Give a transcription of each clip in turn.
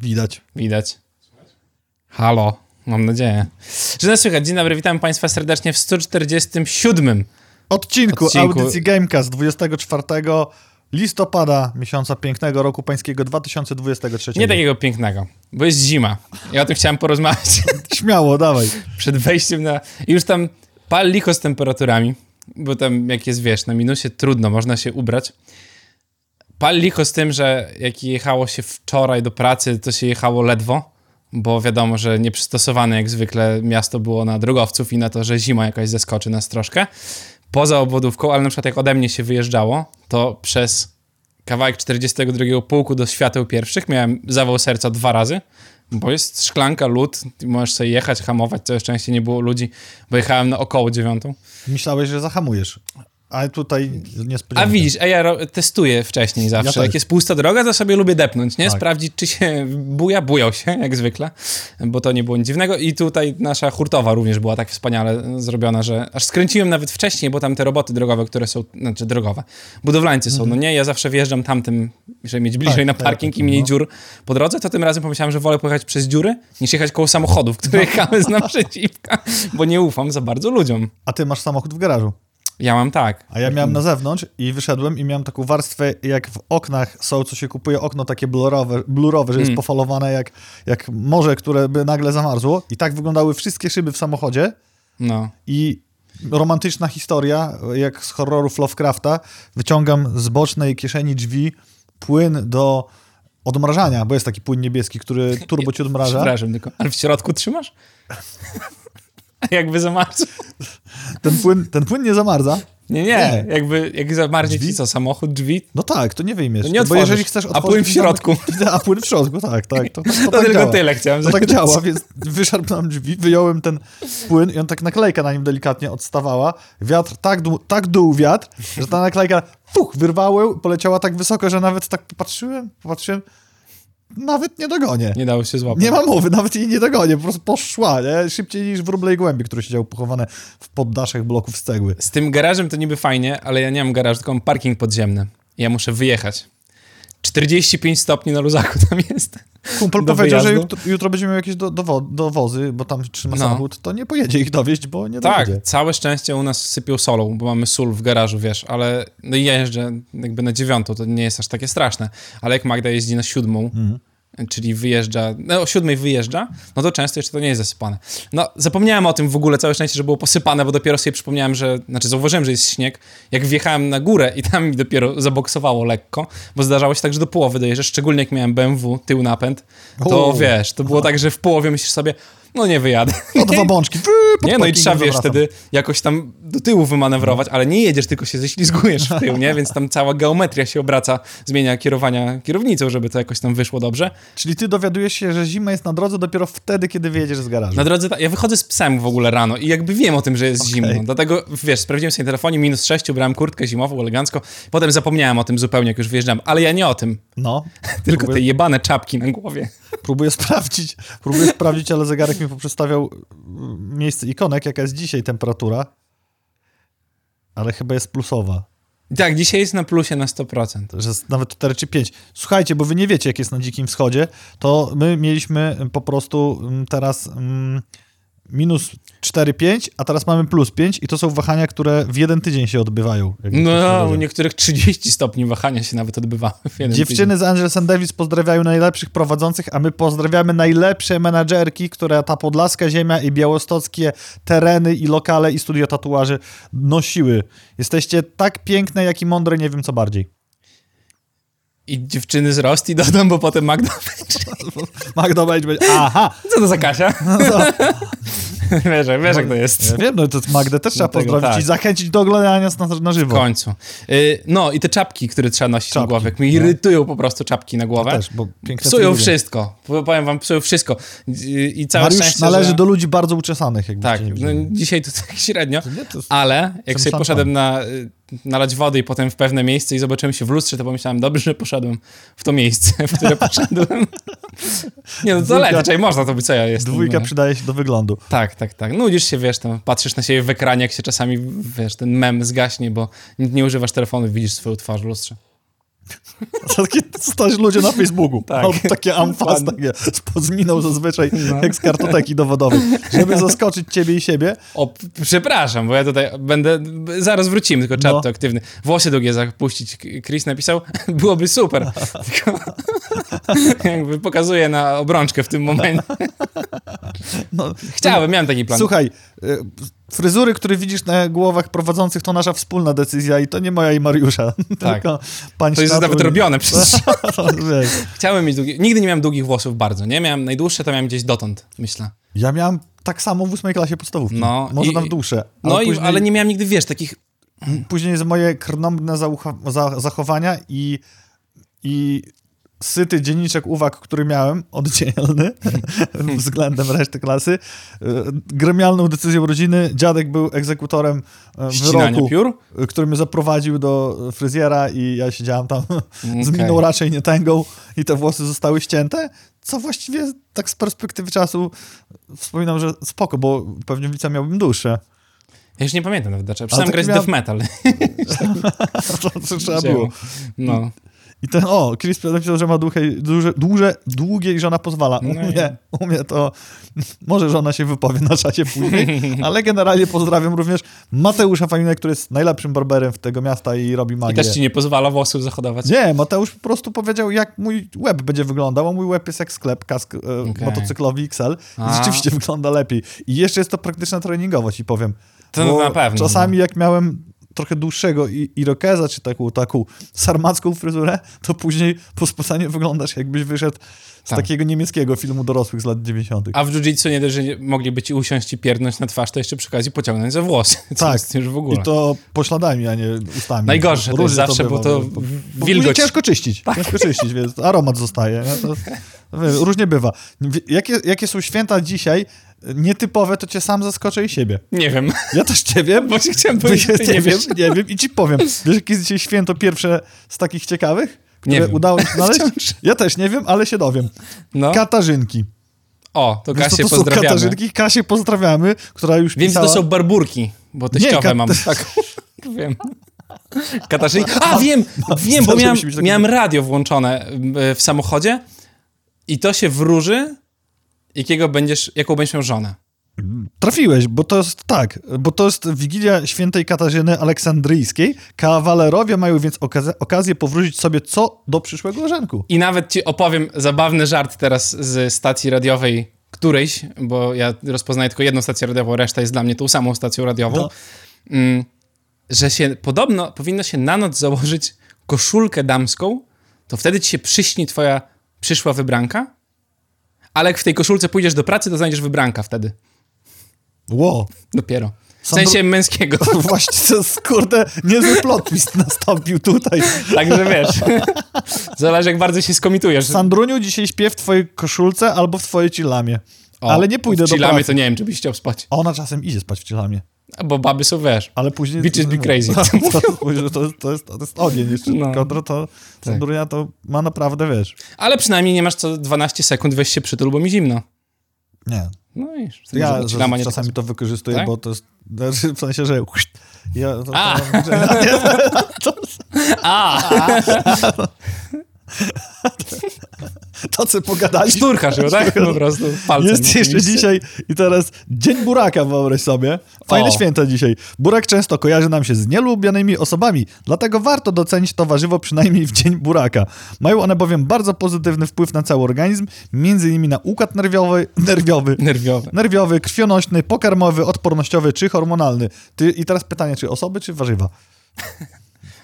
Widać. Widać. Halo, mam nadzieję. Że nas słychać. Dzień dobry, witam Państwa serdecznie w 147 Odcinku, Odcinku. audycji Gamecast 24 listopada miesiąca pięknego roku pańskiego 2023. Nie takiego pięknego, bo jest zima. Ja o tym chciałem porozmawiać Śmiało, dawaj. przed wejściem na... i Już tam pal licho z temperaturami, bo tam jak jest, wiesz, na minusie trudno, można się ubrać. Pal licho z tym, że jak jechało się wczoraj do pracy, to się jechało ledwo, bo wiadomo, że nieprzystosowane jak zwykle miasto było na drogowców i na to, że zima jakaś zeskoczy nas troszkę. Poza obwodówką, ale na przykład jak ode mnie się wyjeżdżało, to przez kawałek 42 pułku do świateł pierwszych miałem zawał serca dwa razy, bo jest szklanka, lód, możesz sobie jechać, hamować, całe szczęście nie było ludzi, bo jechałem na około dziewiątą. Myślałeś, że zahamujesz. Ale tutaj A niespodzianka. widzisz, a ja testuję wcześniej zawsze. też. jak jest pusta droga, to sobie lubię depnąć, nie? Tak. Sprawdzić, czy się buja. Bujał się, jak zwykle, bo to nie było nic dziwnego. I tutaj nasza hurtowa również była tak wspaniale zrobiona, że aż skręciłem nawet wcześniej, bo tam te roboty drogowe, które są, znaczy drogowe, budowlańcy są, no nie? Ja zawsze wjeżdżam tamtym, żeby mieć bliżej Mhm. Tak, na tak, parking tak, i mniej no. dziur po drodze, to tym razem pomyślałem, że wolę pojechać przez dziury, niż jechać koło samochodów, które No. jechały z naprzeciwka, bo nie ufam za bardzo ludziom. A ty masz samochód w garażu. Ja mam tak. A ja miałem na zewnątrz i wyszedłem i miałem taką warstwę, jak w oknach są, co się kupuje, okno takie blurowe, blurowe że jest Mm. pofalowane jak, jak morze, które by nagle zamarzło. I tak wyglądały wszystkie szyby w samochodzie. No. I romantyczna historia, jak z horrorów Lovecrafta, wyciągam z bocznej kieszeni drzwi płyn do odmrażania, bo jest taki płyn niebieski, który turbo ci odmraża. Przepraszam tylko. Ale w środku trzymasz? A jakby zamarzł? Ten płyn, ten płyn nie zamarza. Nie, nie. Nie. Jakby, jak zamarznie Drzwi? ci co, samochód, drzwi? No tak, to nie wyjmiesz. To nie bo jeżeli chcesz A otworzyć... płyn w środku. A płyn w środku, tak, tak. To, to, To, tak tylko działa. tyle chciałem To tak działa, więc wyszarpnąłem drzwi, wyjąłem ten płyn i on tak naklejka na nim delikatnie odstawała. Wiatr tak, dół, tak dół wiatr, że ta naklejka fuch, wyrwały, poleciała tak wysoko, że nawet tak popatrzyłem, popatrzyłem, nawet nie dogonię. Nie dało się złapać. Nie ma mowy, nawet jej nie dogonię, po prostu poszła, nie? Szybciej niż wróble i głębi, które siedziały pochowane w poddaszach bloków z cegły. Z tym garażem to niby fajnie, ale ja nie mam garażu, tylko mam parking podziemny. Ja muszę wyjechać. 45 stopni na luzaku tam jest. Kumpel powiedział, że wyjazdu? jutro, jutro będzie miał jakieś do, dowo, dowozy, bo tam trzyma No. samochód, to nie pojedzie ich dowieść, bo nie Tak, dojedzie. całe szczęście u nas sypią solą, bo mamy sól w garażu, wiesz, ale no i ja jeżdżę jakby na dziewiątą, to nie jest aż takie straszne. Ale jak Magda jeździ na siódmą, Mhm. Czyli wyjeżdża, no o siódmej wyjeżdża, no to często jeszcze to nie jest zasypane. No, zapomniałem o tym w ogóle, całe szczęście, że było posypane, bo dopiero sobie przypomniałem, że, znaczy zauważyłem, że jest śnieg, jak wjechałem na górę i tam mi dopiero zaboksowało lekko, bo zdarzało się tak, że do połowy dojeżdżasz, szczególnie jak miałem BMW, tył napęd, to O. wiesz, to było tak, że w połowie myślisz sobie, no nie wyjadę. O dwa bączki. Nie, no i trzeba, wiesz, wtedy jakoś tam do tyłu wymanewrować, ale nie jedziesz, tylko się ześlizgujesz w tył, nie? Więc tam cała geometria się obraca, zmienia kierowania kierownicą, żeby to jakoś tam wyszło dobrze. Czyli ty dowiadujesz się, że zima jest na drodze dopiero wtedy, kiedy wyjedziesz z garażu. Na drodze, ja wychodzę z psem w ogóle rano i jakby wiem o tym, że jest Okej. zimno. Dlatego, wiesz, sprawdziłem sobie telefonie, minus 6, ubrałem kurtkę zimową, elegancko. Potem zapomniałem o tym zupełnie, jak już wyjeżdżam. Ale ja nie o tym, No. tylko te jebane czapki na głowie. Próbuję sprawdzić, próbuję sprawdzić, ale zegarek mi poprzestawiał mm, miejsce ikonek, jaka jest dzisiaj temperatura. Ale chyba jest plusowa. Tak, dzisiaj jest na plusie na 100%. że jest nawet 4 czy 5. Słuchajcie, bo wy nie wiecie, jak jest na Dzikim Wschodzie, to my mieliśmy po prostu mm, teraz mm, minus 4-5, a teraz mamy plus 5 i to są wahania, które w jeden tydzień się odbywają. to No, u niektórych 30 stopni wahania się nawet jeden Dziewczyny z Angels Davis pozdrawiają najlepszych prowadzących, a my pozdrawiamy najlepsze menadżerki, które ta podlaska ziemia i białostockie tereny i lokale i studio tatuaży nosiły. Jesteście tak piękne, jak i mądre, nie wiem co bardziej. I dziewczyny z Rosti dodam, bo potem Magda Magda będzie, aha, Co to za Kasia? wiesz, jak- wiesz, jak to jest. Ja wiem, no to Magdę też trzeba pozdrowić tak. i zachęcić do oglądania nas na, na W żywo. końcu. Y, No i te czapki, które trzeba nosić na Czapki, głowę. Jak mi no. irytują po prostu czapki na głowę. Też, bo piękne Psują wszystko. Powiem wam, psują wszystko. I, i całe Mariusz szczęście, należy że... do ludzi bardzo uczesanych, jakbyście Tak, no, dzisiaj to tak średnio, To nie, to ale jak sobie poszedłem na, nalać wody i potem w pewne miejsce i zobaczyłem się w lustrze, to pomyślałem, dobrze, że poszedłem w to miejsce, w które poszedłem. Nie no, to czekaj, można to być, co ja jestem. Dwójka no. przydaje się do wyglądu. Tak, tak, tak. Nudzisz się, wiesz, tam patrzysz na siebie w ekranie, jak się czasami, wiesz, ten mem zgaśnie, bo nie używasz telefonu, widzisz swoją twarz w lustrze. Takie stać ludzie na Facebooku. Tak. Albo takie amfas, takie z miną zazwyczaj, jak z kartoteki dowodowej. Żeby zaskoczyć ciebie i siebie, O, przepraszam, bo ja tutaj będę. Zaraz wrócimy, tylko czat No. to aktywny. Włosy długie zapuścić. Chris napisał, byłoby super. Tylko jakby pokazuje na obrączkę w tym momencie. No, Chciałem, miałem taki plan. Słuchaj, y, fryzury, które widzisz na głowach prowadzących, to nasza wspólna decyzja i to nie moja i Mariusza. Tak. Tylko pan To jest nawet robione przecież. To. Chciałem mieć długie. Nigdy nie miałem długich włosów bardzo, nie? Miałem najdłuższe, to miałem gdzieś dotąd, myślę. Ja miałem tak samo w ósmej klasie podstawówki. No, Może i- nawet dłuższe. No ale i, później, ale nie miałem nigdy, wiesz, takich. później moje krnąbne za, zachowania i, i syty dzienniczek uwag, który miałem, oddzielny względem reszty klasy, y, gremialną decyzją rodziny, dziadek był egzekutorem y, Ścinania wyroku, piór? y, który mnie zaprowadził do fryzjera i ja siedziałem tam z Okej. miną raczej nie tęgą i te włosy zostały ścięte, co właściwie tak z perspektywy czasu wspominam, że spoko, bo pewnie w liceum miałbym dłuższe. Ja już nie pamiętam nawet dlaczego. Przestałem taki grać miałem- death metal. to, to trzeba było. No. I ten, o, Chris napisał, że ma długie, duże, duże, długie i żona pozwala. U No i- mnie, u mnie to, może żona się wypowie na czacie później, ale generalnie pozdrawiam również Mateusza Faminę, który jest najlepszym barberem w tego miasta i robi I magię. też ci nie pozwala włosów zahodować. Nie, Mateusz po prostu powiedział, jak mój web będzie wyglądał, a mój web jest jak sklep kask e, motocyklowy XL i rzeczywiście wygląda lepiej. I jeszcze jest to praktyczna treningowo, ci powiem. To na pewno, Czasami jak miałem trochę dłuższego i- irokeza, czy taką, taką sarmacką fryzurę, to później po spoceniu wyglądasz jakbyś wyszedł z Tak. takiego niemieckiego filmu dorosłych z lat 90. A w jiu-jitsu nie dość, że mogliby ci usiąść i pierdnąć na twarz, to jeszcze przy okazji pociągnąć za włosy. Tak. już w ogóle. I to pośladami, a nie ustami. Najgorsze to jest zawsze, bo to bywa, bo wilgoć- później ciężko czyścić. Ciężko czyścić, więc aromat zostaje. Nie? To, to wiesz, różnie bywa. Jakie, jakie są święta dzisiaj nietypowe, to cię sam zaskoczę i siebie. Nie wiem. Ja też cię wiem. Bo się chciałem powiedzieć, nie, nie wiem, nie wiem i ci powiem. Wiesz, jakie jest dzisiaj święto pierwsze z takich ciekawych, które Nie udało mi się znaleźć? Wciąż. Ja też nie wiem, ale się dowiem. No. Katarzynki. O, to Kasię to są pozdrawiamy. Katarzynki? Kasię pozdrawiamy, która już Wiem, że pisała... to są barburki, bo teściowe kat- mam. Tak, wiem. Katarzynki. A, wiem, wiem, bo miałem, miałem radio włączone y, w samochodzie i to się wróży, jakiego będziesz, jaką będziesz miał żonę. Trafiłeś, bo to jest tak, bo to jest Wigilia Świętej Katarzyny Aleksandryjskiej. Kawalerowie mają więc okazję, okazję powrócić sobie co do przyszłego rzęku. I nawet ci opowiem zabawny żart teraz z stacji radiowej którejś, bo ja rozpoznaję tylko jedną stację radiową, reszta jest dla mnie tą samą stacją radiową, No. mm, że się podobno powinno się na noc założyć koszulkę damską, to wtedy ci się przyśni twoja przyszła wybranka, ale jak w tej koszulce pójdziesz do pracy, to znajdziesz wybranka wtedy. Ło, Dopiero. W sensie męskiego. właśnie to jest, kurde, niezły plot twist nastąpił tutaj. Także wiesz. Zależy, jak bardzo się skomitujesz. Sandruniu, dzisiaj śpię w twojej koszulce albo w twojej cilamie. O, ale nie pójdę w do pracy. to nie wiem, czy byś chciał spać. Ona czasem idzie spać w cilamie. Bo baby są, wiesz. Ale później... Bitches be crazy. To, to, to, jest, to, jest, to jest ogień jeszcze. No. Kodro to... Sandrunia to ma naprawdę, wiesz... Ale przynajmniej nie masz co 12 sekund weź się przytul, bo mi zimno. Nie, No i już. Ja czasami to wykorzystuję, Tak? bo to jest znaczy, w sensie, że ja to, A! to, to, A! to co pogadaliśmy. Szturchasz ją, tak? Po prostu palcem. Jest jeszcze dzisiaj i teraz Dzień Buraka, wyobraź sobie. Fajne O. święta dzisiaj. Burak często kojarzy nam się z nielubionymi osobami, dlatego warto docenić to warzywo przynajmniej w Dzień Buraka. Mają one bowiem bardzo pozytywny wpływ na cały organizm, między innymi na układ nerwiowy, nerwiowy, Nerwiowe. nerwiowy, krwionośny, pokarmowy, odpornościowy czy hormonalny. Ty, I teraz pytanie, czy osoby, czy warzywa?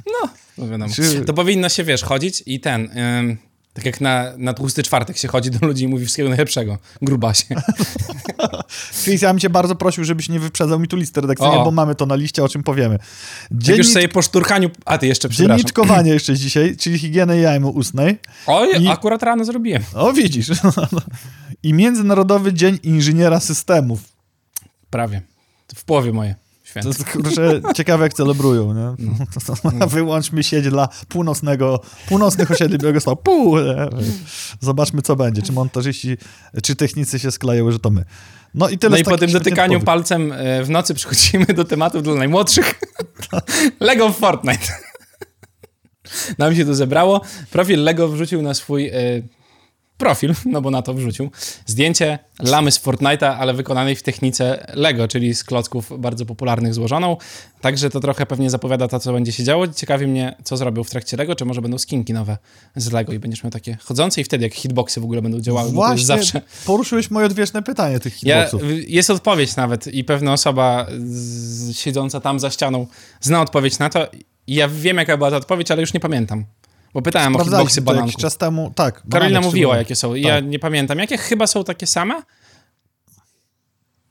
No wiadomo. Czy- To powinno się, wiesz, chodzić i ten... Ym, tak jak na, na tłusty czwartek się chodzi do ludzi i mówi wszystkiego najlepszego. Grubasie. Chris, ja bym cię bardzo prosił, żebyś nie wyprzedzał mi tu listy redakcyjnej, O. bo mamy to na liście, o czym powiemy. Jak Dziennik, już sobie po szturchaniu... A, ty jeszcze, przepraszam. dzienniczkowanie jeszcze dzisiaj, czyli higieny jajmy ustnej. Oj, I- akurat rano zrobiłem. O, widzisz. I Międzynarodowy Dzień Inżyniera Systemów. Prawie. W połowie moje To święto. jest, kurczę, ciekawe jak celebrują, nie? To, to, wyłączmy sieć dla północnego, północnych osiedli Białegostoku. Pół? Zobaczmy, co będzie. Czy montażyści, czy technicy się skleją, że to my. No i tyle No i po tym dotykaniu palcem e, w nocy przechodzimy do tematów dla najmłodszych. Lego Fortnite. Nam się to zebrało. Profil Lego wrzucił na swój y, profil, no bo na to wrzucił, zdjęcie lamy z Fortnite'a, ale wykonanej w technice Lego, czyli z klocków bardzo popularnych złożoną. Także to trochę pewnie zapowiada to, co będzie się działo. Ciekawi mnie, co zrobił w trakcie Lego, czy może będą skinki nowe z Lego i będziesz miał takie chodzące i wtedy jak hitboxy w ogóle będą działały, Właśnie zawsze... poruszyłeś moje odwieczne pytanie tych Ja, hitboxów. jest odpowiedź nawet i pewna osoba siedząca tam za ścianą zna odpowiedź na to. Ja wiem, jaka była ta odpowiedź, ale już nie pamiętam. Bo pytałem o hitboxy bananków. jakiś czas temu. Tak. Karolina mówiła, jakie są. Ja Tak. nie pamiętam. Jakie chyba są takie same?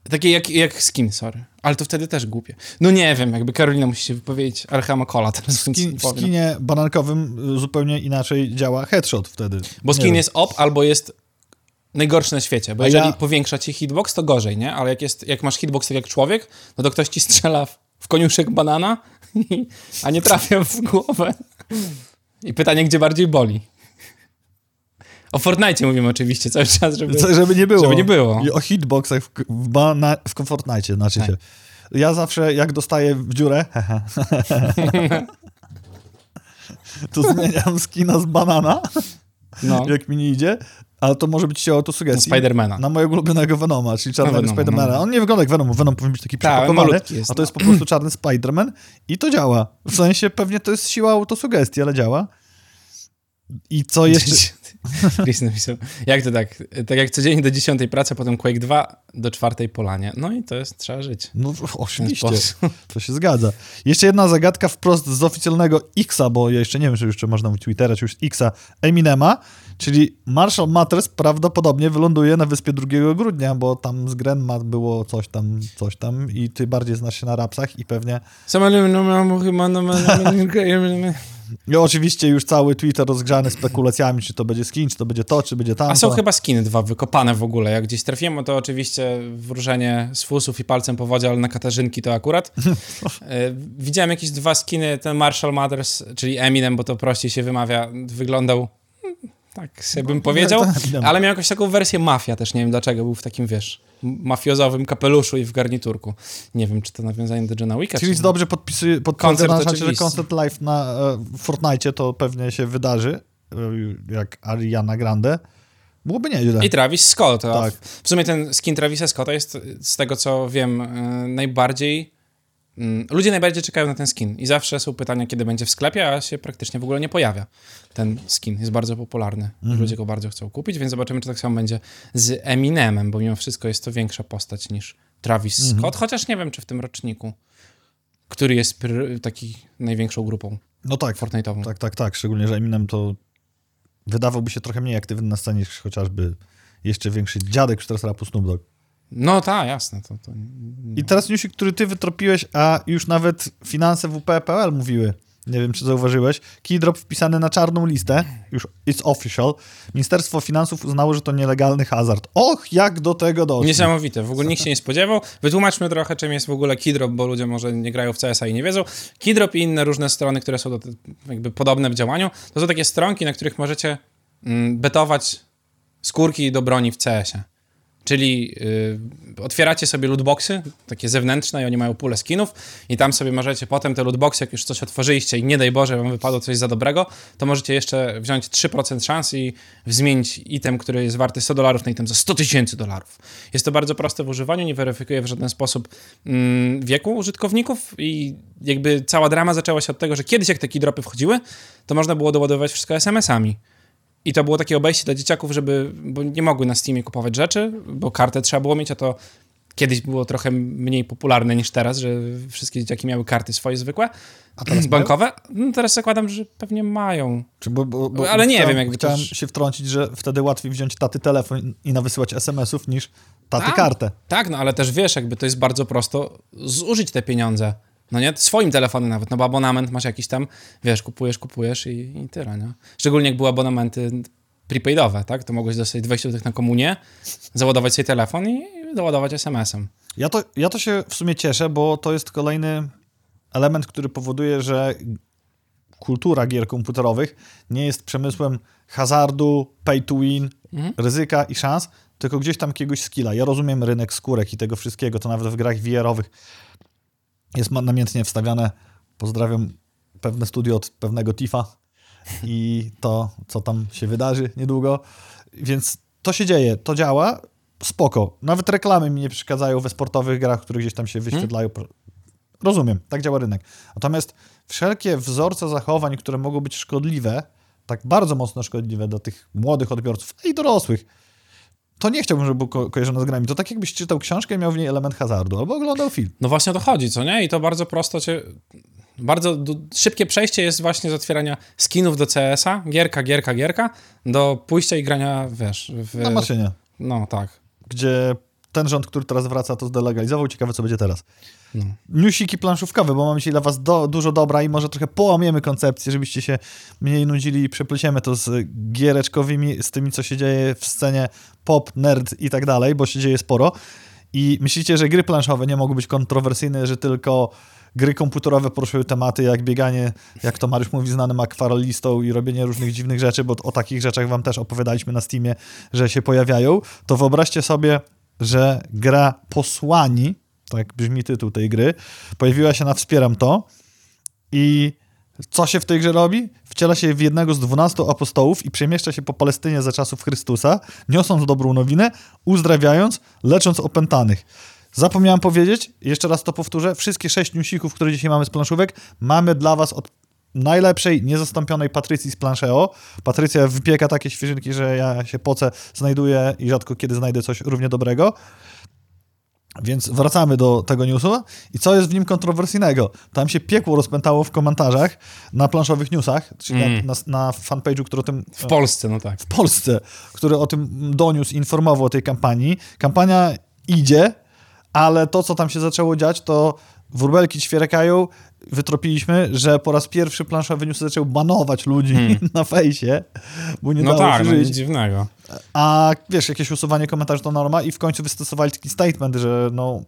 Takie jak, jak skin, sorry. Ale to wtedy też głupie. No nie wiem, jakby Karolina musi się wypowiedzieć. Archama Cola teraz Skin, nie w skinie banankowym y, zupełnie inaczej działa headshot wtedy. Bo Nie skin wiem. jest op albo jest najgorszy na świecie. Bo A jeżeli ja- powiększa ci hitbox, to gorzej, nie? Ale jak, jest, jak masz hitbox tak jak człowiek, no to ktoś ci strzela w, w koniuszek banana, a nie trafia w głowę. I pytanie, gdzie bardziej boli? O Fortnite mówimy oczywiście cały czas, żeby... Co, żeby nie było. Żeby nie było. I o hitboxach w, w, bana, w Fortnite, znaczy Tak. się. Ja zawsze, jak dostaję w dziurę, to zmieniam skina z banana, No, jak mi nie idzie, ale to może być ciało autosugestii. Spidermana. Na mojego ulubionego Venoma, czyli czarnego Venoma, Spidermana. no. On nie wygląda jak Venom, Venom powinien być taki Tak, jest, a to no. jest po prostu czarny Spiderman i to działa. W sensie pewnie to jest siła autosugestii, ale działa. I co jeszcze... Chris napisał, jak to tak? Tak jak codziennie do 10 pracy, potem Quake 2 do 4 polanie. No i to jest, trzeba żyć. No oczywiście, to się zgadza. Jeszcze jedna zagadka wprost z oficjalnego Xa, bo ja jeszcze nie wiem, czy jeszcze można mówić Twittera, czy już Xa, Eminema, czyli Marshall Matters prawdopodobnie wyląduje na wyspie 2 grudnia, bo tam z Grenma było coś tam, coś tam i ty bardziej znasz się na rapsach i pewnie... I oczywiście już cały Twitter rozgrzany spekulacjami, czy to będzie skin, czy to będzie to, czy będzie tamto. A są chyba skiny dwa wykopane w ogóle. Jak gdzieś trafiłem, to oczywiście wróżenie z fusów i palcem po wodzie, ale na katarzynki to akurat. E, Widziałem jakieś dwa skiny, ten Marshall Mathers, czyli Eminem, bo to prościej się wymawia, wyglądał hmm, tak sobie bym powiedział, tak, Eminem. ale miał jakąś taką wersję mafia też, nie wiem dlaczego, był w takim, wiesz, mafiozowym kapeluszu i w garniturku. Nie wiem, czy to nawiązanie do Johna Wicka, Czyli czy... dobrze podpisuje, Koncert podpowiada na czacie, że koncert live na e, Fortnite to pewnie się wydarzy, e, jak Ariana Grande. Byłoby nieźle. I Travis Scott. Tak. W sumie ten skin Travisa Scotta jest, z tego co wiem, e, najbardziej. Mm, Ludzie najbardziej czekają na ten skin i zawsze są pytania, kiedy będzie w sklepie, a się praktycznie w ogóle nie pojawia. Ten skin jest bardzo popularny. Mhm. Ludzie go bardzo chcą kupić, więc zobaczymy, czy tak samo będzie z Eminemem, bo mimo wszystko jest to większa postać niż Travis Mhm. Scott, chociaż nie wiem, czy w tym roczniku, który jest taki największą grupą No tak, Fortnite'ową. tak, tak, tak. Szczególnie, że Eminem to wydawałby się trochę mniej aktywny na scenie niż chociażby jeszcze większy dziadek, czy teraz rapu Snoop Dogg. No tak, jasne. To, to... I teraz newsik, który ty wytropiłeś, a już nawet finanse WP.pl mówiły, nie wiem, czy zauważyłeś, keydrop wpisany na czarną listę, już it's official. Ministerstwo Finansów uznało, że to nielegalny hazard. Och, jak do tego doszło. Niesamowite, w ogóle nikt się nie spodziewał. Wytłumaczmy trochę, czym jest w ogóle Keydrop, bo ludzie może nie grają w CS-a i nie wiedzą. Keydrop i inne różne strony, które są do, jakby podobne w działaniu, to są takie stronki, na których możecie mm, betować skórki do broni w CS-ie. Czyli y, otwieracie sobie lootboxy, takie zewnętrzne i oni mają pulę skinów i tam sobie możecie potem te lootboxy, jak już coś otworzyliście i nie daj Boże wam wypadło coś za dobrego, to możecie jeszcze wziąć 3% szans i zmienić item, który jest warty 100 dolarów na item za 100 tysięcy dolarów. Jest to bardzo proste w używaniu, nie weryfikuje w żaden sposób mm, wieku użytkowników i jakby cała drama zaczęła się od tego, że kiedyś jak te keydropy wchodziły, to można było doładowywać wszystko SMS-ami. I to było takie obejście dla dzieciaków, żeby, bo nie mogły na Steamie kupować rzeczy, bo kartę trzeba było mieć, a to kiedyś było trochę mniej popularne niż teraz, że wszystkie dzieciaki miały karty swoje zwykłe, A teraz bankowe. No teraz zakładam, że pewnie mają. Czy bo, bo, bo Ale nie chciałem, wiem, jakby Chciałem też- się wtrącić, że wtedy łatwiej wziąć taty telefon i nawysyłać SMS-ów niż taty Tak. kartę. Tak, no ale też wiesz, jakby to jest bardzo prosto zużyć te pieniądze. No nie? Swoim telefonem nawet, no bo abonament masz jakiś tam, wiesz, kupujesz, kupujesz i, i tyle, nie? Szczególnie jak były abonamenty prepaidowe, tak? To mogłeś dostać 20 zł na komunię, załadować sobie telefon i doładować SMS-em. Ja to, ja to się w sumie cieszę, bo to jest kolejny element, który powoduje, że kultura gier komputerowych nie jest przemysłem hazardu, pay to win, Mhm. ryzyka i szans, tylko gdzieś tam jakiegoś skilla. Ja rozumiem rynek skórek i tego wszystkiego, to nawet w grach VR-owych jest namiętnie wstawiane. Pozdrawiam pewne studio od pewnego Tifa, i to, co tam się wydarzy niedługo. Więc to się dzieje, to działa, spoko. Nawet reklamy mi nie przeszkadzają we sportowych grach, które gdzieś tam się wyświetlają. Rozumiem, tak działa rynek. Natomiast wszelkie wzorce zachowań, które mogą być szkodliwe, tak bardzo mocno szkodliwe dla tych młodych odbiorców i dorosłych, to nie chciałbym, żeby było ko kojarzone z grami. To tak jakbyś czytał książkę i miał w niej element hazardu, albo oglądał film. No właśnie o to chodzi, co nie? I to bardzo prosto cię... Bardzo szybkie przejście jest właśnie z otwierania skinów do CS-a, gierka, gierka, gierka, do pójścia i grania, wiesz... W... Na maszynie. No, tak. Gdzie ten rząd, który teraz wraca, to zdelegalizował. Ciekawe, co będzie teraz. No. Newsiki planszówkowe, bo mamy dzisiaj dla was do, dużo dobra i może trochę połamiemy koncepcję, żebyście się mniej nudzili i przepleciemy to z giereczkowymi, z tymi, co się dzieje w scenie pop, nerd i tak dalej, bo się dzieje sporo. I myślicie, że gry planszowe nie mogą być kontrowersyjne, że tylko gry komputerowe poruszają tematy jak bieganie, jak to Mariusz mówi, znanym akwarelistą i robienie różnych dziwnych rzeczy, bo o takich rzeczach wam też opowiadaliśmy na Steamie, że się pojawiają, to wyobraźcie sobie, że gra Posłani, tak brzmi tytuł tej gry, pojawiła się na Wspieram to i co się w tej grze robi? Wciela się w jednego z dwunastu apostołów i przemieszcza się po Palestynie za czasów Chrystusa, niosąc dobrą nowinę, uzdrawiając, lecząc opętanych. Zapomniałem powiedzieć, jeszcze raz to powtórzę, wszystkie sześć newsików, które dzisiaj mamy z planszówek, mamy dla was od najlepszej, niezastąpionej Patrycji z Plancheo. Patrycja wypieka takie świeżynki, że ja się poce znajduję i rzadko kiedy znajdę coś równie dobrego. Więc wracamy do tego newsu. I co jest w nim kontrowersyjnego? Tam się piekło rozpętało w komentarzach na planszowych newsach, czyli mm. na, na fanpage'u, który o tym... W Polsce, no tak. W Polsce, który o tym doniósł, informował o tej kampanii. Kampania idzie, ale to, co tam się zaczęło dziać, to wróbelki ćwierekają, wytropiliśmy, że po raz pierwszy planszowy news zaczął banować ludzi hmm. na fejsie, bo nie no dało tak, się no żyć. nic dziwnego. A wiesz, jakieś usuwanie komentarzy to norma i w końcu wystosowali taki statement, że no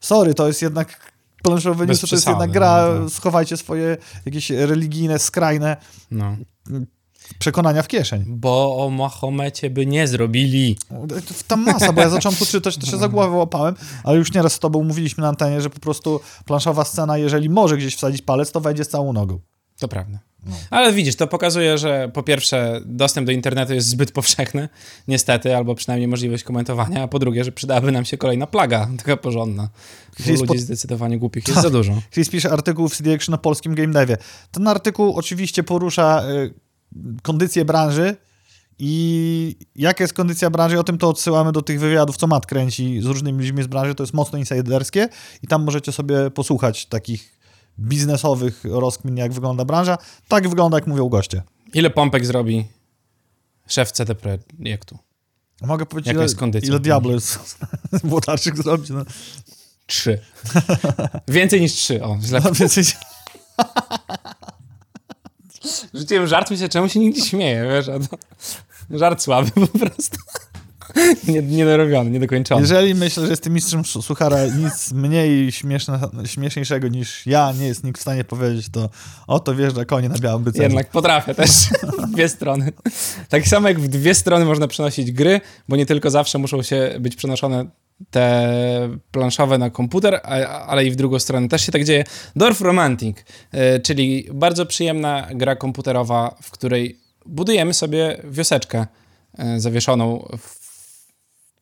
sorry, to jest jednak planszowy news, to jest jednak gra, no, schowajcie swoje jakieś religijne, skrajne no przekonania w kieszeń. Bo o Mahomecie by nie zrobili. Tam masa, bo ja zacząłem tu czytać, to się za głowę łapałem, ale już nieraz z tobą mówiliśmy na antenie, że po prostu planszowa scena, jeżeli może gdzieś wsadzić palec, to wejdzie z całą nogą. To prawda. No. Ale widzisz, to pokazuje, że po pierwsze dostęp do internetu jest zbyt powszechny, niestety, albo przynajmniej możliwość komentowania, a po drugie, że przydałaby nam się kolejna plaga, taka porządna. Bo ludzi zdecydowanie głupich jest za dużo. Chris pisze artykuł w CD Action o polskim game devie. Ten artykuł oczywiście porusza... Y kondycję branży i jaka jest kondycja branży, o tym to odsyłamy do tych wywiadów, co Matt kręci z różnymi ludźmi z branży, to jest mocno insiderskie i tam możecie sobie posłuchać takich biznesowych rozkmin, jak wygląda branża. Tak wygląda, jak mówią goście. Ile pompek zrobi szef CD Projektu? Mogę powiedzieć, ile, kondycja? ile Diablo jest Włodarczyk zrobi? No. Trzy. więcej niż trzy, o, źle. No, więcej... Rzuciłem żart, myślę, czemu się nigdy śmieje, wiesz, a to żart słaby po prostu. Nie, niedorobiony, niedokończony. Jeżeli myślę, że jestem mistrzem suchara, nic mniej śmieszne, śmieszniejszego niż ja nie jest nikt w stanie powiedzieć, to oto wjeżdża konie na białym bycerzu. Jednak potrafię też w dwie strony. Tak samo jak w dwie strony można przenosić gry, bo nie tylko zawsze muszą się być przenoszone te planszowe na komputer, ale i w drugą stronę też się tak dzieje. Dorf Romantic, e, czyli bardzo przyjemna gra komputerowa, w której budujemy sobie wioseczkę e, zawieszoną w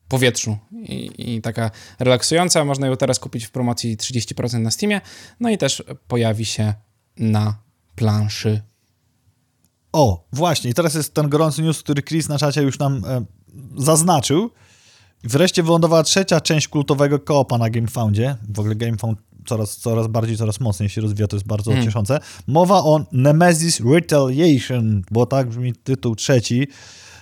powietrzu I, i, taka relaksująca. Można ją teraz kupić w promocji 30% na Steamie, no i też pojawi się na planszy. O, właśnie, i teraz jest ten gorący news, który Chris na czacie już nam e, zaznaczył, Wreszcie wylądowała trzecia część kultowego koopa na GameFoundzie. W ogóle GameFound coraz, coraz bardziej, coraz mocniej się rozwija, to jest bardzo hmm. cieszące. Mowa o Nemesis Retaliation, bo tak brzmi tytuł trzeci.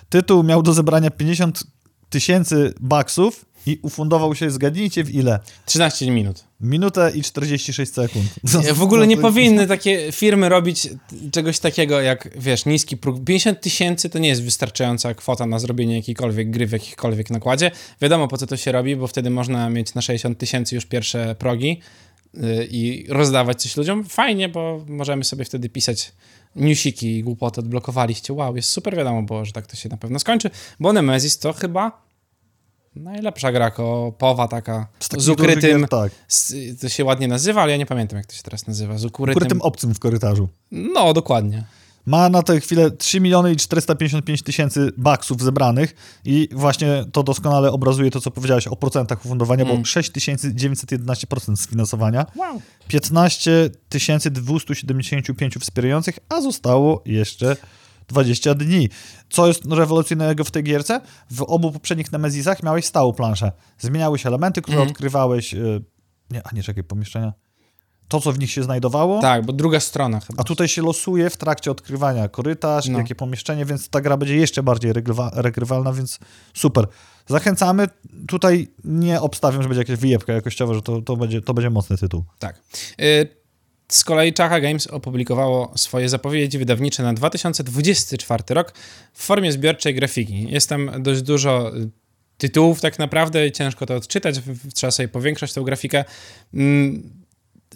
Tytuł miał do zebrania 50 tysięcy baksów i ufundował się, zgadnijcie w ile? 13 minut. Minutę i 46 sekund. w ogóle nie powinny takie firmy robić czegoś takiego jak, wiesz, niski próg. 50 tysięcy to nie jest wystarczająca kwota na zrobienie jakiejkolwiek gry w jakichkolwiek nakładzie. Wiadomo po co to się robi, bo wtedy można mieć na 60 tysięcy już pierwsze progi yy, i rozdawać coś ludziom. Fajnie, bo możemy sobie wtedy pisać newsiki i głupoty odblokowaliście. Wow, jest super wiadomo było, że tak to się na pewno skończy, bo Nemesis to chyba Najlepsza gra kopowa taka z, z ukrytym, gier, tak. z, to się ładnie nazywa, ale ja nie pamiętam jak to się teraz nazywa, z ukrytym... ukrytym obcym w korytarzu. No, dokładnie. Ma na tę chwilę 3 miliony i 455 tysięcy baksów zebranych i właśnie to doskonale obrazuje to, co powiedziałeś o procentach ufundowania, Mm. bo 6911% sfinansowania, Wow. 15 275 wspierających, a zostało jeszcze 20 dni. Co jest rewolucyjnego w tej gierce? W obu poprzednich Nemezisach miałeś stałą planszę. Zmieniały się elementy, które Mhm. odkrywałeś. y, Nie, a nie, czekaj, pomieszczenia. To, co w nich się znajdowało. Tak, bo druga strona chyba. A tutaj się losuje w trakcie odkrywania korytarz, No. jakie pomieszczenie, więc ta gra będzie jeszcze bardziej regrywa- regrywalna, więc super. Zachęcamy. Tutaj nie obstawiam, że będzie jakaś wyjebka jakościowa, że to, to, będzie, to będzie mocny tytuł. Tak. Y, Z kolei Czacha Games opublikowało swoje zapowiedzi wydawnicze na 2024 rok w formie zbiorczej grafiki. Jest tam dość dużo y, tytułów tak naprawdę ciężko to odczytać, trzeba sobie powiększać tą grafikę.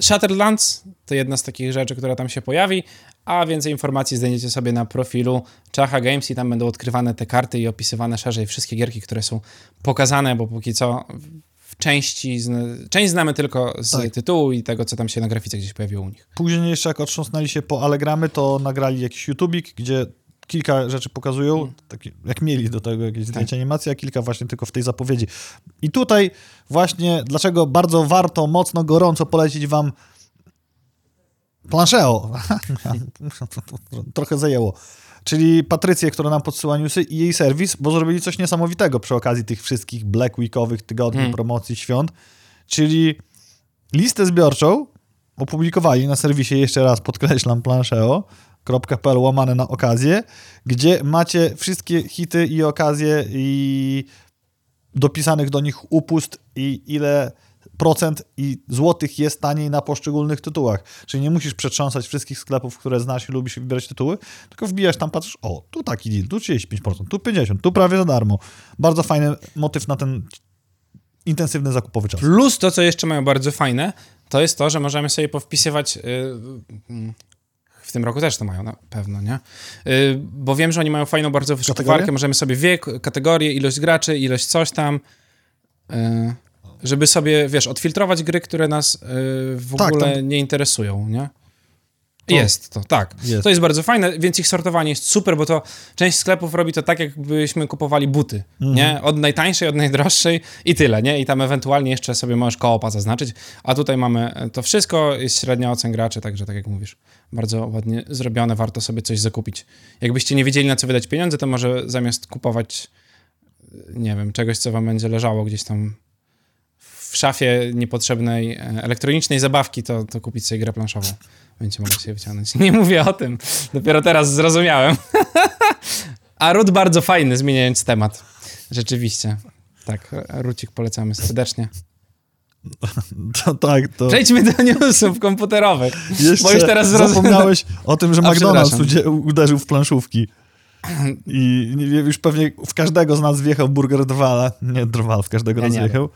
Shatterlands to jedna z takich rzeczy, która tam się pojawi, a więcej informacji znajdziecie sobie na profilu Czacha Games i tam będą odkrywane te karty i opisywane szerzej wszystkie gierki, które są pokazane, bo póki co w części, część znamy tylko z Tak. tytułu i tego, co tam się na grafice gdzieś pojawiło u nich. Później jeszcze jak otrząsnęli się po Allegramy, to nagrali jakiś YouTubik, gdzie kilka rzeczy pokazują, Mm. takie, jak mieli do tego jakieś Tak. zdjęcia animacji, a kilka właśnie tylko w tej zapowiedzi. I tutaj właśnie dlaczego bardzo warto, mocno, gorąco polecić wam Plancheo. Trochę zajęło. Czyli Patrycję, która nam podsyła newsy i jej serwis, bo zrobili coś niesamowitego przy okazji tych wszystkich Black Weekowych tygodni, Mm. promocji, świąt. Czyli listę zbiorczą opublikowali na serwisie, jeszcze raz podkreślam, plancheo.pl łamane na okazję, gdzie macie wszystkie hity i okazje i dopisanych do nich upust i ile procent i złotych jest taniej na poszczególnych tytułach. Czyli nie musisz przetrząsać wszystkich sklepów, które znasz i lubisz wybierać tytuły, tylko wbijasz tam, patrzysz, o, tu taki deal, tu 35%, tu 50%, tu prawie za darmo. Bardzo fajny motyw na ten intensywny zakupowy czas. Plus to, co jeszcze mają bardzo fajne, to jest to, że możemy sobie powpisywać. Mm, w tym roku też to mają na pewno, nie? Yy, bo wiem, że oni mają fajną bardzo wyszukiwarkę. Możemy sobie wiek, kategorię, ilość graczy, ilość coś tam. Yy, żeby sobie, wiesz, odfiltrować gry, które nas yy, w Tak, ogóle tam- nie interesują, nie? To- Jest to, tak. Jest. To jest bardzo fajne, więc ich sortowanie jest super, bo to część sklepów robi to tak, jakbyśmy kupowali buty, Mhm. nie? Od najtańszej, od najdroższej i tyle, nie? I tam ewentualnie jeszcze sobie możesz koopa zaznaczyć, a tutaj mamy e, to wszystko, jest średnia ocen graczy, także tak jak mówisz, bardzo ładnie zrobione, warto sobie coś zakupić. Jakbyście nie wiedzieli, na co wydać pieniądze, to może zamiast kupować, e, nie wiem, czegoś, co wam będzie leżało gdzieś tam w szafie niepotrzebnej e, elektronicznej zabawki, to, to kupić sobie grę planszową. Będziecie mogli sobie wyciągnąć. Nie mówię o tym. Dopiero teraz zrozumiałem. A Rut bardzo fajny, zmieniając temat. Rzeczywiście. Tak, Rucik polecamy serdecznie. To, tak, to... Przejdźmy do newsów komputerowych. Jeszcze Bo już teraz zapomniałeś o tym, że A, McDonald's uderzył w planszówki. I nie wiem, już pewnie w każdego z nas wjechał burger Drwala. Nie Drwal, w każdego Ja nas nie wjechał.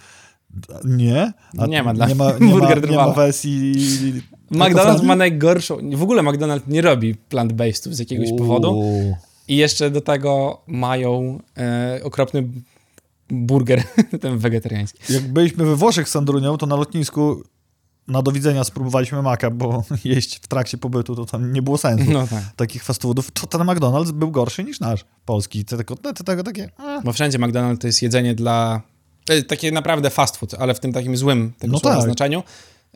Nie? Nie ma dla nie ma, nie burger ma, nie ma Drwala. wersji... McDonald's ma najgorszą... W ogóle McDonald's nie robi plant-basedów z jakiegoś powodu. Uuu. I jeszcze do tego mają e, okropny burger, ten wegetariański. Jak byliśmy we Włoszech z Sandrunią, to na lotnisku na do widzenia spróbowaliśmy maka, bo jeść w trakcie pobytu to tam nie było sensu. No tak. Takich fast foodów, to ten McDonald's był gorszy niż nasz polski. Te kotlety tego takie... a. Bo wszędzie McDonald's to jest jedzenie dla... e, Takie naprawdę fast food, ale w tym takim złym tego No tak. znaczeniu.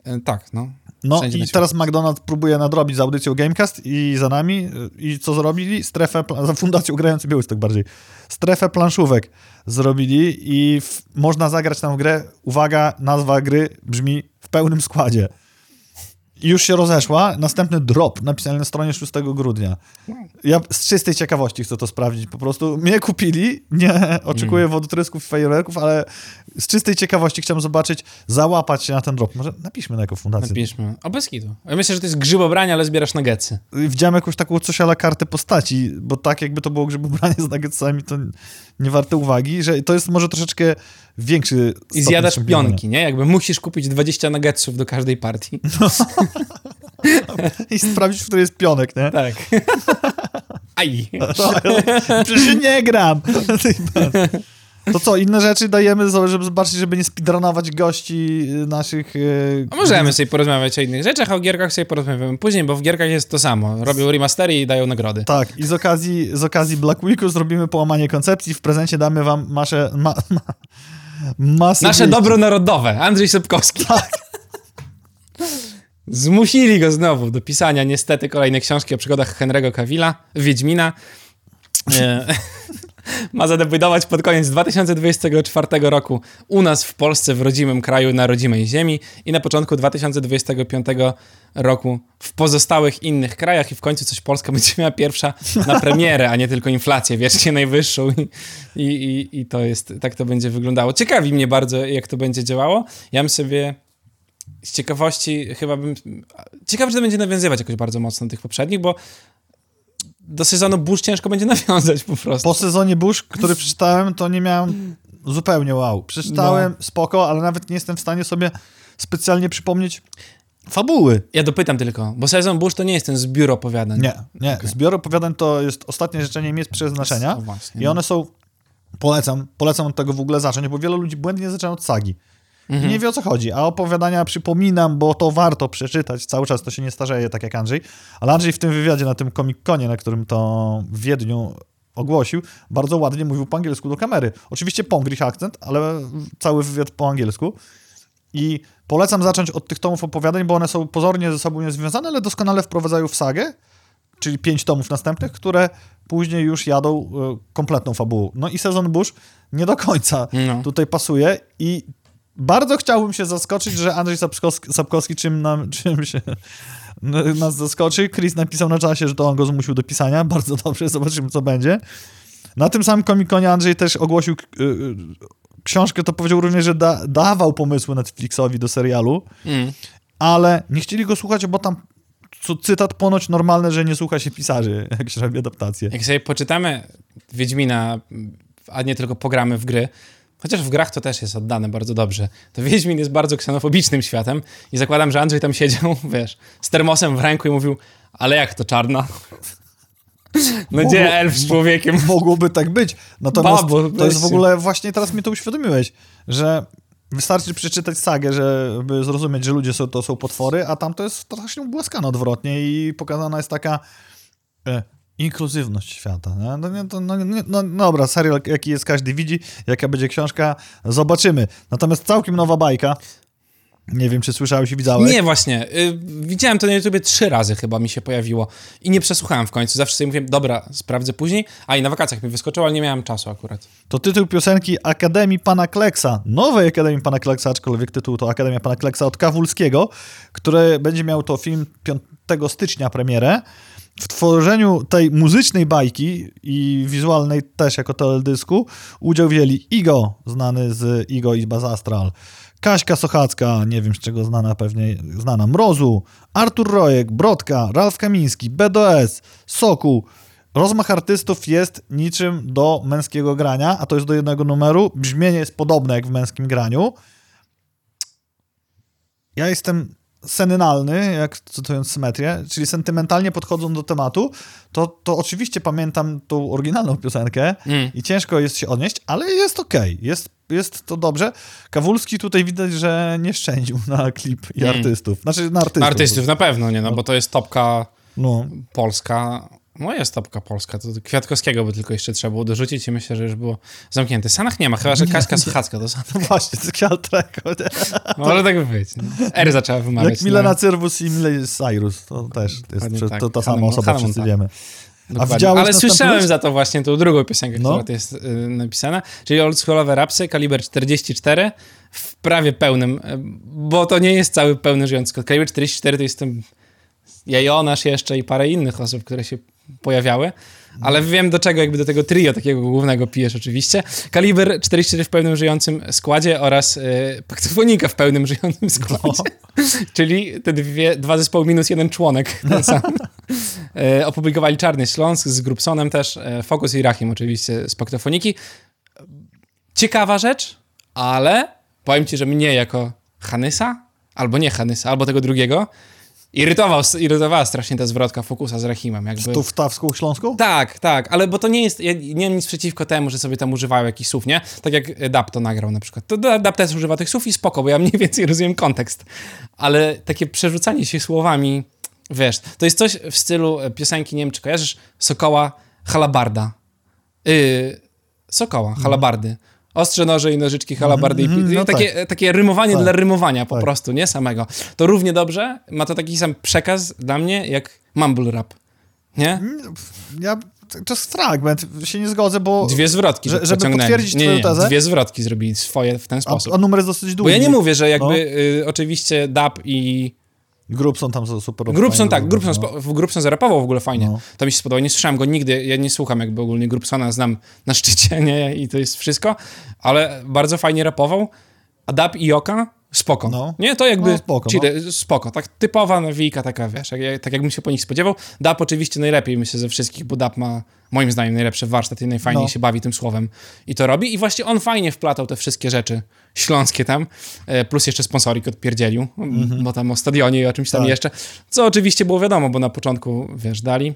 E, Tak, no. No Wszędzie i teraz McDonald's próbuje nadrobić z audycją Gamecast i za nami. y, I co zrobili? Strefę, za fundacją Grający Białystok bardziej. Strefę planszówek zrobili i w, można zagrać tam grę. Uwaga, nazwa gry brzmi w pełnym składzie. I już się rozeszła. Następny drop napisany na stronie 6 grudnia. Ja z czystej ciekawości chcę to sprawdzić. Po prostu mnie kupili. Nie oczekuję Mm. wodotrysków i fajerwerków, ale z czystej ciekawości chciałem zobaczyć, załapać się na ten drop. Może napiszmy na jako fundację. Napiszmy. O, bez kitu. Ja myślę, że to jest grzybobranie, ale zbierasz nuggetsy. widziałem jakąś taką coś ala kartę postaci, bo tak jakby to było grzybobranie z nuggetsami, to nie warte uwagi, że to jest może troszeczkę większy I zjadasz pionki, nie? Jakby musisz kupić 20 nuggetsów do każdej partii. I sprawdzić, w której jest pionek, nie? Tak. Aj. Przecież nie gram! To co, inne rzeczy dajemy, żeby zobaczyć, żeby nie speedrunować gości y, naszych... y, A możemy sobie porozmawiać o innych rzeczach, a o gierkach sobie porozmawiamy później, bo w gierkach jest to samo. Robią remastery i dają nagrody. Tak, i z okazji, z okazji Black Weeku zrobimy połamanie koncepcji. W prezencie damy wam masze, ma, ma, masę Nasze dobro narodowe. Andrzej Sobkowski. Tak. Zmusili go znowu do pisania niestety kolejnej książki o przygodach Henry'ego Cavilla, Wiedźmina. Ma zadebiutować pod koniec 2024 roku u nas w Polsce, w rodzimym kraju, na rodzimej ziemi i na początku 2025 roku w pozostałych innych krajach i w końcu coś Polska będzie miała pierwsza na premierę, a nie tylko inflację wiecznie najwyższą i, i, i, i to jest, tak to będzie wyglądało. Ciekawi mnie bardzo, jak to będzie działało. Ja bym sobie z ciekawości chyba bym... Ciekawe, czy to będzie nawiązywać jakoś bardzo mocno do tych poprzednich, bo do sezonu burz ciężko będzie nawiązać po prostu. Po sezonie Bush, który przeczytałem, to nie miałem zupełnie wow. Przeczytałem spoko, ale nawet nie jestem w stanie sobie specjalnie przypomnieć fabuły. Ja dopytam tylko, bo sezon burz to nie jest ten zbiór opowiadań. Nie, nie. Zbiór opowiadań to jest ostatnie życzenie miejsc przeznaczenia No właśnie. i one są, polecam, polecam od tego w ogóle zacząć, bo wielu ludzi błędnie zaczyna od sagi. I nie wie o co chodzi, a opowiadania przypominam, bo to warto przeczytać, cały czas to się nie starzeje, tak jak Andrzej, ale Andrzej w tym wywiadzie na tym Comic-Conie, na którym to w Wiedniu ogłosił, bardzo ładnie mówił po angielsku do kamery. Oczywiście pongryś akcent, ale cały wywiad po angielsku. I polecam zacząć od tych tomów opowiadań, bo one są pozornie ze sobą niezwiązane, ale doskonale wprowadzają w sagę, czyli pięć tomów następnych, które później już jadą y, kompletną fabułą. No i sezon Bush nie do końca No. tutaj pasuje i bardzo chciałbym się zaskoczyć, że Andrzej Sapkowski, Sapkowski czym, nam, czym się nas zaskoczy. Chris napisał na czasie, że to on go zmusił do pisania. Bardzo dobrze, zobaczymy co będzie. Na tym samym komikonie Andrzej też ogłosił y, y, książkę, to powiedział również, że da, dawał pomysły Netflixowi do serialu, Mm. ale nie chcieli go słuchać, bo tam co, cytat ponoć normalne, że nie słucha się pisarzy, jak się robi adaptację. Jak sobie poczytamy Wiedźmina, a nie tylko pogramy w gry, chociaż w grach to też jest oddane bardzo dobrze, to Wiedźmin jest bardzo ksenofobicznym światem i zakładam, że Andrzej tam siedział, wiesz, z termosem w ręku i mówił, ale jak to czarna? No gdzie elf z człowiekiem? Mogłoby tak być. Natomiast Babo, to jest w ogóle, właśnie teraz mi to uświadomiłeś, że wystarczy przeczytać sagę, żeby zrozumieć, że ludzie są, to są potwory, a tam to jest strasznie ubłaskane odwrotnie i pokazana jest taka e, inkluzywność świata. No, no, no, no dobra, serial jaki jest, każdy widzi, jaka będzie książka, zobaczymy. Natomiast całkiem nowa bajka, nie wiem, czy słyszałeś i widziałeś. Nie, właśnie. Y, widziałem to na YouTubie trzy razy chyba mi się pojawiło i nie przesłuchałem w końcu. Zawsze sobie mówiłem, dobra, sprawdzę później. A i na wakacjach mi wyskoczyło, ale nie miałem czasu akurat. To tytuł piosenki Akademii Pana Kleksa, nowej Akademii Pana Kleksa, aczkolwiek tytuł to Akademia Pana Kleksa od Kawulskiego, który będzie miał to film 5 stycznia premierę. W tworzeniu tej muzycznej bajki i wizualnej też jako teledysku udział wzięli Igo, znany z Igo i Baz Astral, Kaśka Sochacka, nie wiem z czego znana pewnie, znana Mrozu, Artur Rojek, Brodka, Ralf Kamiński, BDS, Soku, Rozmach artystów jest niczym do męskiego grania, a to jest do jednego numeru. Brzmienie jest podobne jak w męskim graniu. Ja jestem senynalny, jak cytując symetrię, czyli sentymentalnie podchodzą do tematu, to, to oczywiście pamiętam tą oryginalną piosenkę Mm. i ciężko jest się odnieść, ale jest okej, jest, jest to dobrze. Kawulski tutaj widać, że nie szczędził na klip i Mm. artystów. Znaczy na artystów. Artystów na pewno, nie? No bo to jest topka No. polska. No jest topka polska. To Kwiatkowskiego by tylko jeszcze trzeba było dorzucić i myślę, że już było zamknięte. Sanach nie ma, chyba że Kaśka Sochacka to Sanach. No właśnie, to jest Kwiatreko. Może tak być. No. R zaczęła wymawiać. Jak Milena no. Cyrwus i Miley Cyrus, to też jest prze- tak. to ta sama osoba, Montana. wszyscy wiemy. Dokładnie. widziałeś Ale słyszałem list? za to właśnie tą drugą piosenkę, No. która to jest y, napisana, czyli oldschoolowe rapsy, kaliber 44 w prawie pełnym, y, bo to nie jest cały pełny żyjący skład. Kaliber 44 to jest ten ja Jonasz jeszcze i parę innych osób, które się pojawiały, ale wiem do czego jakby do tego trio takiego głównego pijesz oczywiście. Kaliber 44 w pełnym żyjącym składzie oraz y, Paktofonika w pełnym żyjącym składzie, czyli te dwie, dwa zespoły minus jeden członek, ten sam. E, opublikowali Czarny Śląsk z Grubsonem też, e, Focus i Rachim oczywiście z Paktofoniki. Ciekawa rzecz, ale powiem ci, że mnie jako Hanysa, albo nie Hanysa, albo tego drugiego, irytował, irytowała strasznie ta zwrotka Fokusa z Rahimem. Jakby... Tu w Tawską Śląską? Tak, tak, ale bo to nie jest, ja nie mam nic przeciwko temu, że sobie tam używają jakichś słów, nie? Tak jak Dab to nagrał na przykład. To Dab też używa tych słów i spoko, bo ja mniej więcej rozumiem kontekst. Ale takie przerzucanie się słowami, wiesz, to jest coś w stylu piosenki, nie wiem czy kojarzysz, Sokoła Halabarda. Yy, Sokoła, Halabardy. Ostrze, noże i nożyczki, halabardy Mhm, i pi- no takie, tak. takie rymowanie Tak. dla rymowania po Tak. prostu, nie samego. To równie dobrze ma to taki sam przekaz dla mnie jak mumble rap. Nie? Ja, to jest fragment, się nie zgodzę, bo... Dwie zwrotki Że- że, żeby potwierdzić nie, twoją nie, tezę? Dwie zwrotki zrobili swoje w ten A, sposób. a numer jest dosyć długi. Bo ja nie mówię, że jakby No. y, oczywiście Dab i... Grubson tam super. Grubson tak, Grubson, no. Grubson zarapował w ogóle fajnie. No. To mi się spodobało. Nie słyszałem go nigdy, ja nie słucham jakby ogólnie Grubsona, znam na szczycie, nie? I to jest wszystko, ale bardzo fajnie rapował. A Dab i Joka spoko. No. Nie, to jakby No, spoko, chile- spoko. Tak typowa nawijka taka, wiesz, jak, tak jakbym się po nich spodziewał. Dab oczywiście najlepiej, myślę, ze wszystkich, bo Dab ma moim zdaniem najlepszy warsztat i najfajniej No. się bawi tym słowem i to robi. I właśnie on fajnie wplatał te wszystkie rzeczy śląskie tam, e, plus jeszcze sponsorik odpierdzielił, m, bo tam o stadionie i o czymś tam Tak. jeszcze, co oczywiście było wiadomo, bo na początku, wiesz, dali.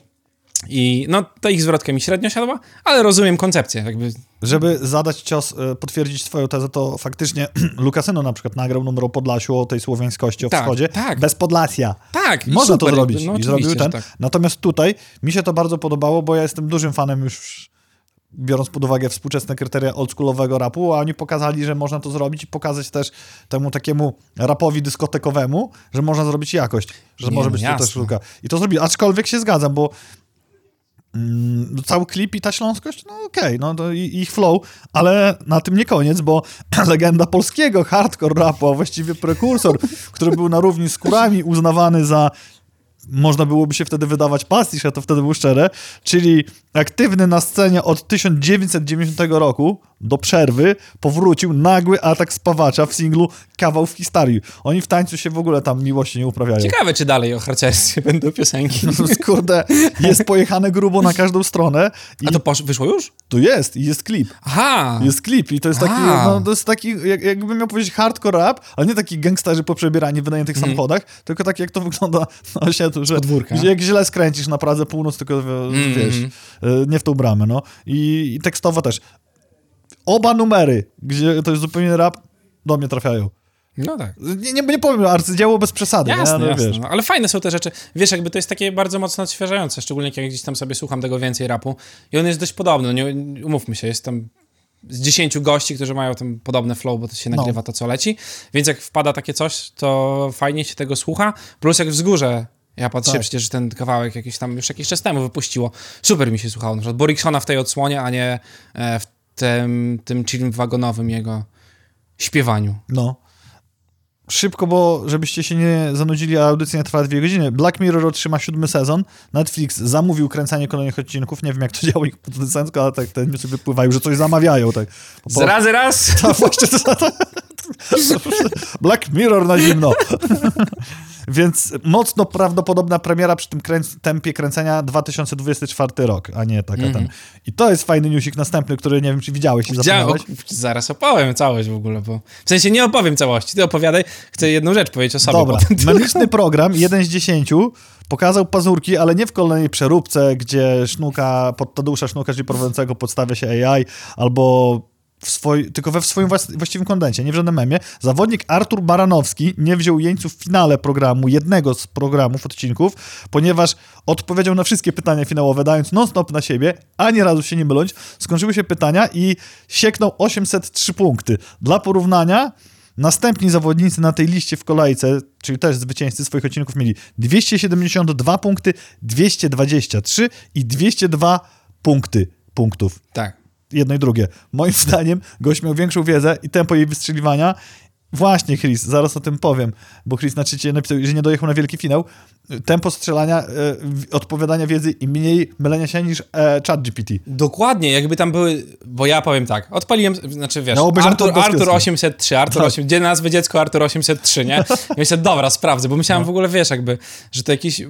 I no, ta ich zwrotka mi średnio siadła, ale rozumiem koncepcję, jakby Żeby zadać cios, e, potwierdzić twoją tezę, to faktycznie Lukasyno na przykład nagrał numer o Podlasiu, o tej słowiańskości, o Tak, wschodzie, tak. bez Podlasia. tak, Można super, to zrobić no, i zrobił ten. Tak. Natomiast tutaj mi się to bardzo podobało, bo ja jestem dużym fanem już biorąc pod uwagę współczesne kryteria oldschoolowego rapu, a oni pokazali, że można to zrobić i pokazać też temu takiemu rapowi dyskotekowemu, że można zrobić jakość, że Nie, może no być to też sztuka. I to zrobili, aczkolwiek się zgadzam, bo cały klip i ta śląskość, no okej, no to ich flow, ale na tym nie koniec, bo legenda polskiego hardcore rapu, a właściwie prekursor, który był na równi z kurami uznawany za można byłoby się wtedy wydawać pastisz, a to wtedy był szczere, czyli aktywny na scenie od 1990 roku do przerwy powrócił nagły atak spawacza w singlu Kawał w historii. Oni w tańcu się w ogóle tam miłości nie uprawiają. Ciekawe, czy dalej o harcerstwie będą piosenki. Kurde, jest pojechane grubo na każdą stronę i A to posz- wyszło już? tu jest, i jest klip. Aha! Jest klip i to jest taki, no, to jest taki, jak, jakbym miał powiedzieć hardcore rap, ale nie taki gangsterzy poprzebierani w wynajętych samochodach, tylko tak jak to wygląda na że, podwórka. że jak źle skręcisz na Pradze Północ, tylko wiesz, y, nie w tą bramę, no. I, I tekstowo też. Oba numery, gdzie to jest zupełnie rap, do mnie trafiają. No tak. Nie, nie, nie powiem, arcydzieło bez przesady, Jasne, nie? Ale jasne. wiesz. No, ale fajne są te rzeczy. Wiesz, jakby to jest takie bardzo mocno odświeżające, szczególnie jak gdzieś tam sobie słucham tego więcej rapu. I on jest dość podobny, nie, umówmy się, jest tam z 10 gości, którzy mają tam podobne flow, bo to się No. nagrywa to, co leci. Więc jak wpada takie coś, to fajnie się tego słucha. Plus jak wzgórze ja patrzę Tak. przecież, że ten kawałek jakiś tam już jakiś czas temu wypuściło. Super mi się słuchało. Na przykład Boriksona w tej odsłonie, a nie e, w tym, tym chillim wagonowym jego śpiewaniu. No. Szybko, bo żebyście się nie zanudzili, a audycja nie trwa dwie godziny. Black Mirror otrzyma siódmy sezon. Netflix zamówił kręcenie kolejnych odcinków. Nie wiem, jak to działa ich producencko, ale tak te newsy wypływają, że coś zamawiają. Tak. Po- Z razy raz! To właśnie to, to, Black Mirror na zimno. Więc mocno prawdopodobna premiera przy tym kręc- tempie kręcenia 2024 rok, a nie taka ten. I to jest fajny newsik następny, który nie wiem, czy widziałeś zapomniałeś. o, zaraz opowiem całość w ogóle, bo w sensie nie opowiem całości, ty opowiadaj, chcę jedną rzecz powiedzieć o sobie Dobra, memiczny program, jeden z dziesięciu, pokazał pazurki, ale nie w kolejnej przeróbce, gdzie sznuka, pod Tadeusza Sznuka, czyli prowadzącego podstawia się AI, albo swoj, tylko we swoim właściwym kondencie, nie w żadnym memie. Zawodnik Artur Baranowski nie wziął jeńców w finale programu, jednego z programów, odcinków, ponieważ odpowiedział na wszystkie pytania finałowe, dając non-stop na siebie, ani razu się nie myląc. Skończyły się pytania i sieknął 803 punkty. Dla porównania, Następni zawodnicy na tej liście w kolejce, czyli też zwycięzcy swoich odcinków, mieli 272 punkty, 223 i 202 punkty punktów. Tak. Jedno i drugie. Moim zdaniem gość miał większą wiedzę i tempo jej wystrzeliwania. Właśnie, Chris, zaraz o tym powiem, bo Chris na czycie napisał, że nie dojechał na wielki finał. Tempo strzelania, e, odpowiadania wiedzy i mniej mylenia się niż e, chat GPT. Dokładnie, jakby tam były, bo ja powiem tak, odpaliłem, znaczy wiesz, No, Artur, Artur Boskiego. 803, Artur Tak. 8, gdzie nazwy dziecko Artur 803, nie? I myślę, dobra, sprawdzę, bo myślałem w ogóle, wiesz, jakby, że to jakiś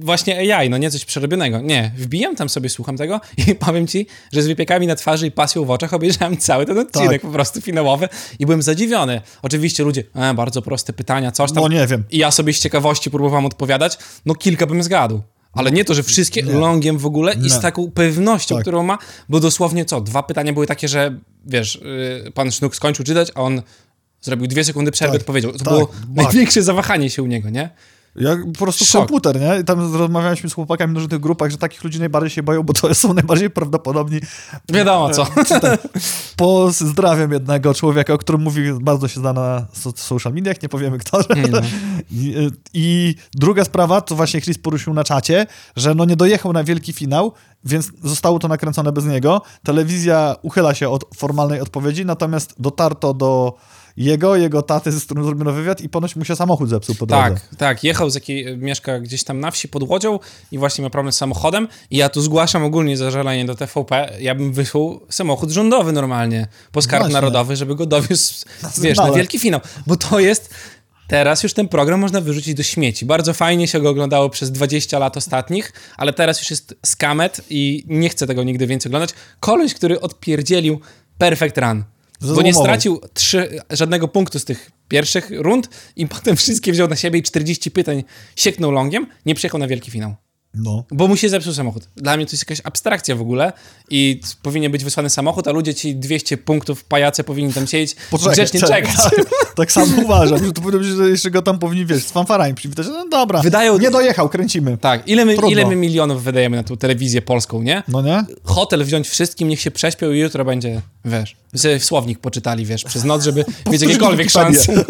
właśnie AI, no nie coś przerobionego. Nie, wbijam tam sobie, słucham tego i powiem ci, że z wypiekami na twarzy i pasją w oczach obejrzałem cały ten odcinek Tak. po prostu finałowy i byłem zadziwiony. Oczywiście oczywiście ludzie, e, bardzo proste pytania, coś tam. No nie wiem. I ja sobie z ciekawości próbowałem odpowiadać, no kilka bym zgadł. Ale nie to, że wszystkie longiem w ogóle i z Nie. taką pewnością, Tak. którą ma, bo dosłownie co, dwa pytania były takie, że wiesz, yy, pan Sznuk skończył czytać, a on zrobił dwie sekundy przerwy Tak, i odpowiedział. To tak, było największe zawahanie się u niego, nie? Jak po prostu Szok. komputer, nie? I tam rozmawialiśmy z chłopakami w różnych grupach, że takich ludzi najbardziej się boją, bo to są najbardziej prawdopodobni. Wiadomo co. Pozdrawiam jednego człowieka, o którym mówi, bardzo się zna na so social mediach, nie powiemy kto. I, I druga sprawa, to właśnie Chris poruszył na czacie, że no nie dojechał na wielki finał, więc zostało to nakręcone bez niego. Telewizja uchyla się od formalnej odpowiedzi, natomiast dotarto do jego, jego taty, z którym zrobiono wywiad i ponoć mu się samochód zepsuł po drodze. Tak, tak. Jechał z jakiej, mieszka gdzieś tam na wsi pod Łodzią i właśnie ma problem z samochodem. I ja tu zgłaszam ogólnie zażalenie do TVP. Ja bym wysłał samochód rządowy normalnie po skarb Właśnie. narodowy, żeby go dowiózł, wiesz, na wielki finał. Bo to jest... Teraz już ten program można wyrzucić do śmieci. Bardzo fajnie się go oglądało przez 20 lat ostatnich, ale teraz już jest skamet i nie chcę tego nigdy więcej oglądać. Koleś, który odpierdzielił Perfect Run. Bo nie stracił trzy, żadnego punktu z tych pierwszych rund i potem wszystkie wziął na siebie i 40 pytań sieknął longiem, nie przyjechał na wielki finał. No. Bo mu się zepsuł samochód. Dla mnie to jest jakaś abstrakcja w ogóle i powinien być wysłany samochód, a ludzie ci 200 punktów pajace powinni tam siedzieć, grzecznie czekać. tak samo uważam, że to powinno być, że jeszcze go tam powinni, wiesz, z fanfarami przywitać. No dobra, Wydają- nie dojechał, kręcimy. Tak, ile my, Trudno. ile my milionów wydajemy na tą telewizję polską, nie? No nie? Hotel wziąć wszystkim, niech się prześpią i jutro będzie, wiesz, sobie słownik poczytali, wiesz, przez noc, żeby mieć jakiekolwiek szanse.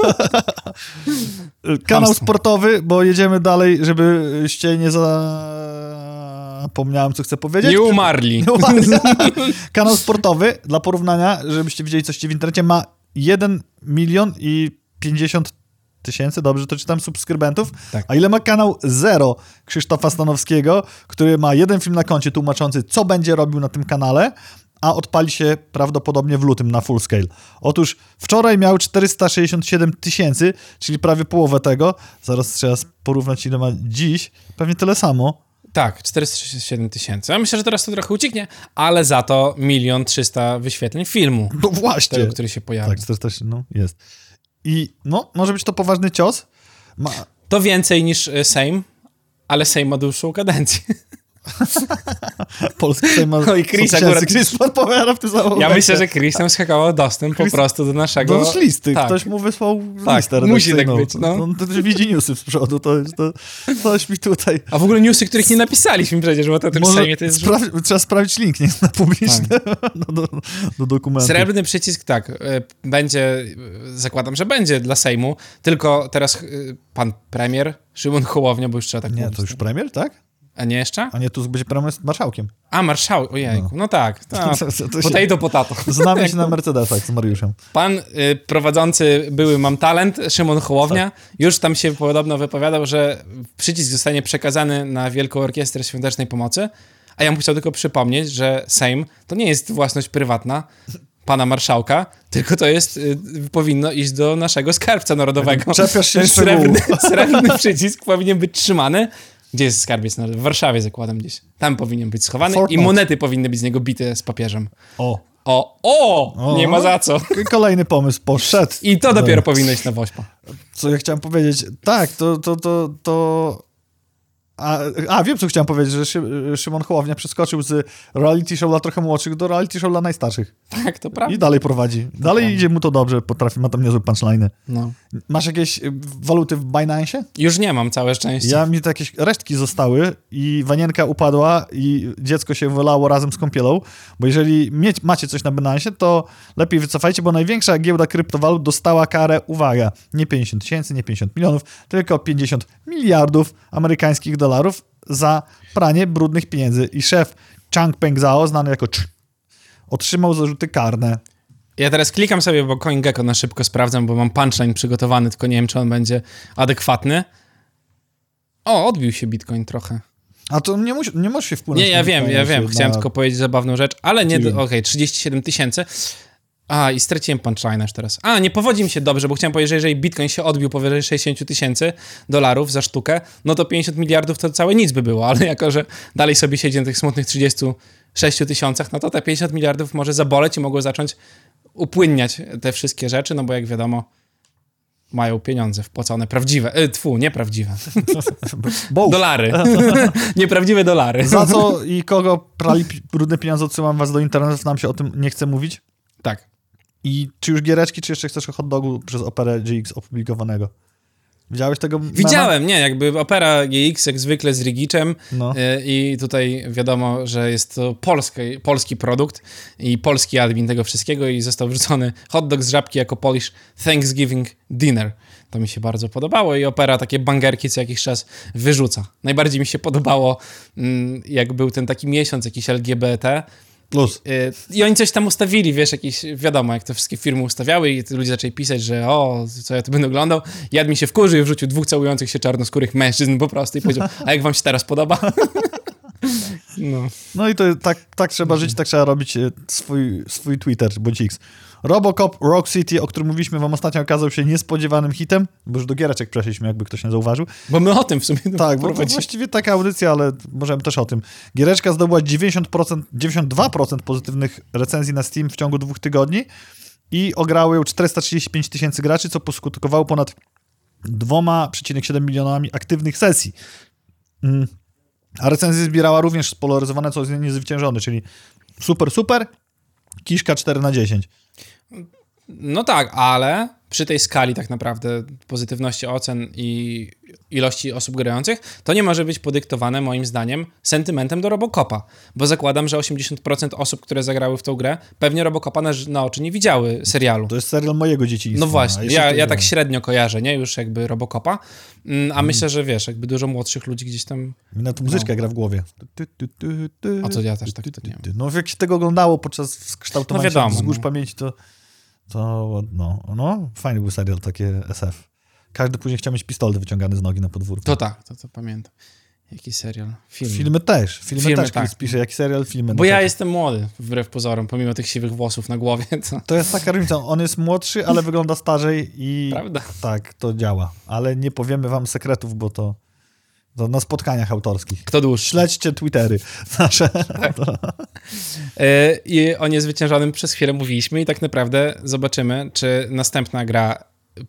Kanał sportowy, bo jedziemy dalej, żebyście nie zapomniałem, co chcę powiedzieć. Nie umarli. Nie umarli. Kanał sportowy, dla porównania, żebyście widzieli coś w internecie, ma 1 milion i 50 tysięcy, dobrze to czytam, subskrybentów. Tak. A ile ma kanał Zero Krzysztofa Stanowskiego, który ma jeden film na koncie tłumaczący, co będzie robił na tym kanale, a odpali się prawdopodobnie w lutym na full scale. Otóż wczoraj miał 467 tysięcy, czyli prawie połowę tego. Zaraz trzeba porównać, ile ma dziś. Pewnie tyle samo. Tak, 467 tysięcy. Ja myślę, że teraz to trochę ucieknie, ale za to milion trzysta wyświetleń filmu, No właśnie. tego, który się pojawi. Tak, 400, no jest. I no, może być to poważny cios. Ma, To więcej niż y, Sejm, ale Sejm ma dłuższą kadencję. Polski Sejm ma No i Chris co akurat-. Chris podpowiada w tym samym Ja myślę, że Chris tam skakował dostęp po Chris- prostu do naszego... Z listy, Tak. ktoś mu wysłał Tak, listę musi tak być, no. On też widzi newsy z przodu, to jest to, coś mi tutaj... A w ogóle newsy, których nie napisaliśmy przecież, bo to tym Może Sejmie to jest... spra- trzeba sprawdzić link, nie na publiczny, do, do, do dokumentu. Srebrny przycisk, tak, y, będzie, zakładam, że będzie dla Sejmu, tylko teraz y, pan premier Szymon Hołownia, bo już trzeba tak Nie, mówić. to już premier, tak? A nie jeszcze? A nie, tu będzie premier z marszałkiem. A, marszałek, ojejku, no, tak. tak. To- to się- Potato, potato. Znamy się na Mercedesach z Mariuszem. Pan y, prowadzący były Mam Talent, Szymon Hołownia, już tam się podobno wypowiadał, że przycisk zostanie przekazany na Wielką Orkiestrę Świątecznej Pomocy, a ja mu chciał tylko przypomnieć, że Sejm to nie jest własność prywatna pana marszałka, tylko to jest, y, powinno iść do naszego skarbca narodowego. Czepiasz się Ten srebrny, srebrny przycisk powinien być trzymany. Gdzie jest skarbiec narodowy? W Warszawie zakładam gdzieś. Tam powinien być schowany Fort i Knox. monety powinny być z niego bite z papieżem. O. O, o, O. nie ma za co. Kolejny pomysł poszedł. I to dopiero powinno iść na woźpa. Co ja chciałem powiedzieć? Tak, to, to, to, to... A, a wiem, co chciałem powiedzieć, że Szy, Szymon Hołownia przeskoczył z reality show dla trochę młodszych do reality show dla najstarszych. Tak, to prawda. I dalej prowadzi. Dalej idzie mu to dobrze, potrafi, ma tam niezłe punchline'y. No. Masz jakieś y, waluty w Binance? Już nie mam, całe szczęście. Ja mi to jakieś resztki zostały i wanienka upadła i dziecko się wylało razem z kąpielą, bo jeżeli mieć, macie coś na Binance, to lepiej wycofajcie, bo największa giełda kryptowalut dostała karę, uwaga, nie 50 tysięcy, nie 50 milionów, tylko 50 miliardów amerykańskich dolarów za pranie brudnych pieniędzy. I szef Changpeng Zhao, znany jako Ch, otrzymał zarzuty karne. Ja teraz klikam sobie, bo CoinGecko na szybko sprawdzam, bo mam punchline przygotowany, tylko nie wiem, czy on będzie adekwatny. O, odbił się Bitcoin trochę. A to nie, musi, nie możesz się wpłynąć. Nie, ja na wiem, ja wiem. na- Chciałem tylko powiedzieć zabawną rzecz, ale nie... Okej, Czyli- 37 tysięcy. A, i straciłem punchline już teraz. A, nie powodzi mi się dobrze, bo chciałem powiedzieć, że jeżeli Bitcoin się odbił powyżej 60 tysięcy dolarów za sztukę, no to 50 miliardów to całe nic by było, ale jako, że dalej sobie siedzi na tych smutnych 36 tysiącach, no to te 50 miliardów może zaboleć i mogło zacząć upłynniać te wszystkie rzeczy, no bo jak wiadomo, mają pieniądze wpłacone, prawdziwe, e, tfu, nieprawdziwe, dolary, nieprawdziwe dolary. Za co i kogo prali brudne pieniądze, odsyłam was do internetu, nam się o tym nie chce mówić. Tak. I czy już giereczki, czy jeszcze chcesz o hot dogu przez Operę GX opublikowanego? Widziałeś tego mema? Widziałem, nie, jakby opera GX jak zwykle z Rigiczem No. y, i tutaj wiadomo, że jest to polski, polski produkt i polski admin tego wszystkiego i został wrzucony hot dog z żabki jako Polish Thanksgiving Dinner. To mi się bardzo podobało i opera takie bangerki co jakiś czas wyrzuca. Najbardziej mi się podobało, mm, jak był ten taki miesiąc jakiś LGBT, Plus. Y, I oni coś tam ustawili, wiesz, jakieś, wiadomo, jak to wszystkie firmy ustawiały i ludzie zaczęli pisać, że o, co ja tu będę oglądał. Jad mi się wkurzył i wrzucił dwóch całujących się czarnoskórych mężczyzn po prostu i powiedział, a jak wam się teraz podoba? No. No i to tak, tak trzeba żyć, tak trzeba robić e, swój, swój Twitter bądź X. Robocop Rock City, o którym mówiliśmy wam ostatnio, okazał się niespodziewanym hitem, bo już do giereczek przeszliśmy, jakby ktoś nie zauważył. Bo my o tym w sumie Tak, bo właściwie taka audycja, ale możemy też o tym. Giereczka zdobyła 90%, 92% pozytywnych recenzji na Steam w ciągu dwóch tygodni i ograło ją 435 tysięcy graczy, co poskutkowało ponad 2,7 milionami aktywnych sesji. Mm. A recenzje zbierała również spolaryzowane, co jest niezwyciężony, czyli super, super, kiszka 4 na 10. No tak, ale przy tej skali tak naprawdę pozytywności ocen i ilości osób grających, to nie może być podyktowane moim zdaniem sentymentem do Robocopa, bo zakładam, że 80% osób, które zagrały w tą grę, pewnie Robocopa na, na oczy nie widziały serialu. To jest serial mojego dzieciństwa. No właśnie, ja, ja tak średnio kojarzę, nie? Już jakby Robocopa, Mm, a myślę, że wiesz, jakby dużo młodszych ludzi gdzieś tam... Na to muzyczka gra w głowie. A to ja też tak to nie mam. No jak się tego oglądało podczas kształtowania No wiadomo, się wzgórz no. pamięci, to, to no, no, fajny był serial, takie SF. Każdy później chciał mieć pistolet wyciągany z nogi na podwórku. To tak, to, to pamiętam. Jaki serial? Film. Filmy też, filmy, Filmy, też tak. tak. pisze, jak serial, filmy. Bo no ja to, jestem młody, wbrew pozorom, pomimo tych siwych włosów na głowie, to... to jest taka różnica, on jest młodszy, ale wygląda starzej i Prawda? tak, to działa. Ale nie powiemy wam sekretów, bo to, to na spotkaniach autorskich. Kto dłuższy? Śledźcie Twittery nasze. E, I o niezwyciężonym przez chwilę mówiliśmy i tak naprawdę zobaczymy, czy następna gra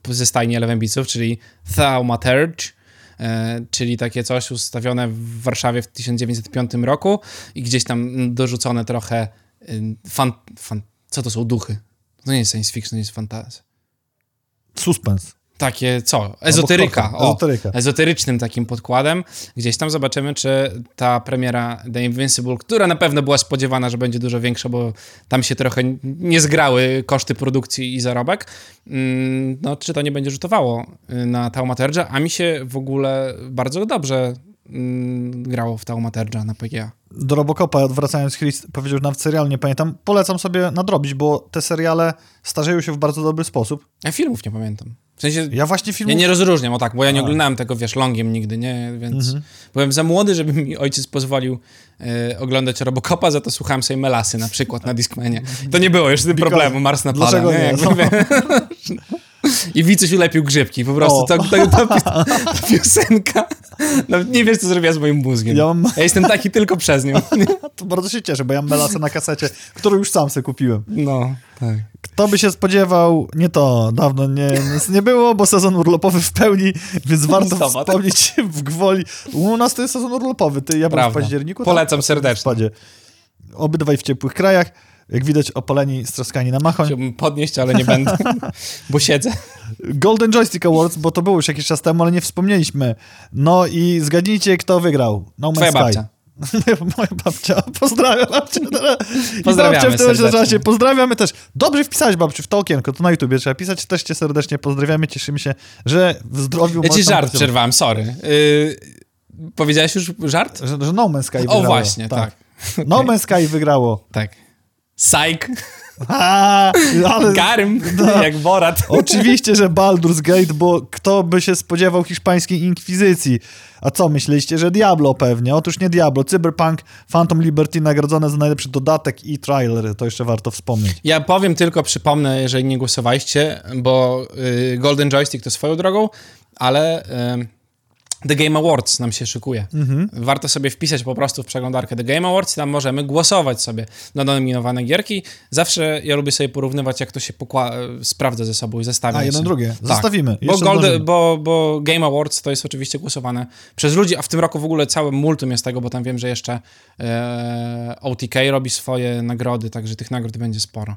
ze stajni Elevenbiców, czyli Thaumaturge, czyli takie coś ustawione w Warszawie w 1905 roku i gdzieś tam dorzucone trochę y, fan, fan, co to są duchy? To nie jest science fiction, to nie jest fantazja. Suspens. Takie co? Ezoteryka. O, Ezoteryka. Ezoterycznym takim podkładem. Gdzieś tam zobaczymy, czy ta premiera The Invincible, która na pewno była spodziewana, że będzie dużo większa, bo tam się trochę nie zgrały koszty produkcji i zarobek, mm, no czy to nie będzie rzutowało y, na Taumaturge'a, a mi się w ogóle bardzo dobrze mm, grało w Taumaturge'a na PGA. do Robocopa, wracając, Chris powiedział, że nawet serial nie pamiętam. Polecam sobie nadrobić, bo te seriale starzeją się w bardzo dobry sposób. Ja filmów nie pamiętam. W sensie, Ja właśnie ja filmów... nie rozróżniam, o tak, bo ja nie A. oglądałem tego, wiesz, longiem nigdy, nie, więc Mhm. byłem za młody, żeby mi ojciec pozwolił e, oglądać Robocopa, za to słuchałem sobie Melasy na przykład na Discmanie. To nie było już Because- problemu, Mars na Dlaczego nie? nie? Jakby, No. I Wicuś ulepił grzybki, po prostu O. to, to, to, ta piosenka, nawet nie wiesz, co zrobiła z moim mózgiem. Ja mam- ja jestem taki tylko przez nią. To bardzo się cieszę, bo ja mam melasę na kasecie, którą już sam sobie kupiłem. No, tak. Kto by się spodziewał, nie to, dawno nie, nie było, bo sezon urlopowy w pełni, więc warto Zobacz. wspomnieć w gwoli. U nas to jest sezon urlopowy, ty, ja byłem w październiku. Polecam tam, serdecznie. W. Obydwaj w ciepłych krajach. Jak widać, opaleni, stroskani na machoń. Chciałbym podnieść, ale nie będę, bo siedzę. Golden Joystick Awards, bo to było już jakiś czas temu, ale nie wspomnieliśmy. No i zgadnijcie, kto wygrał. No Man's Twoja Sky. babcia. Moja babcia. Pozdrawiam babcię. Pozdrawiamy w tym serdecznie. czasie. Pozdrawiamy też. Dobrze wpisać babciu w to okienko, to na YouTubie trzeba pisać. Też cię serdecznie pozdrawiamy, cieszymy się, że w zdrowiu Ja ci żart pracować. przerwałem, sorry. Yy, powiedziałeś już żart? Że, że No Man's Sky O wygrało. właśnie, tak. No Man's Sky wygrało. Tak. Psych. A, ale... Garym, No. jak Borat. Oczywiście, że Baldur's Gate, bo kto by się spodziewał hiszpańskiej inkwizycji? A co myśleliście, że Diablo pewnie? Otóż nie Diablo. Cyberpunk Phantom Liberty nagrodzone za najlepszy dodatek i trailer. To jeszcze warto wspomnieć. Ja powiem tylko, przypomnę, jeżeli nie głosowaliście, bo y, Golden Joystick to swoją drogą, ale y, The Game Awards nam się szykuje. Mhm. Warto sobie wpisać po prostu w przeglądarkę The Game Awards i tam możemy głosować sobie na nominowane gierki. Zawsze ja lubię sobie porównywać, jak to się sprawdza ze sobą i zestawia. A, jedno drugie. Zostawimy. Tak. Bo, Jeszcze Gold, bo, bo Game Awards to jest oczywiście głosowane przez ludzi, a w tym roku w ogóle całe multum jest tego, bo tam wiem, że jeszcze e, OTK robi swoje nagrody, także tych nagród będzie sporo.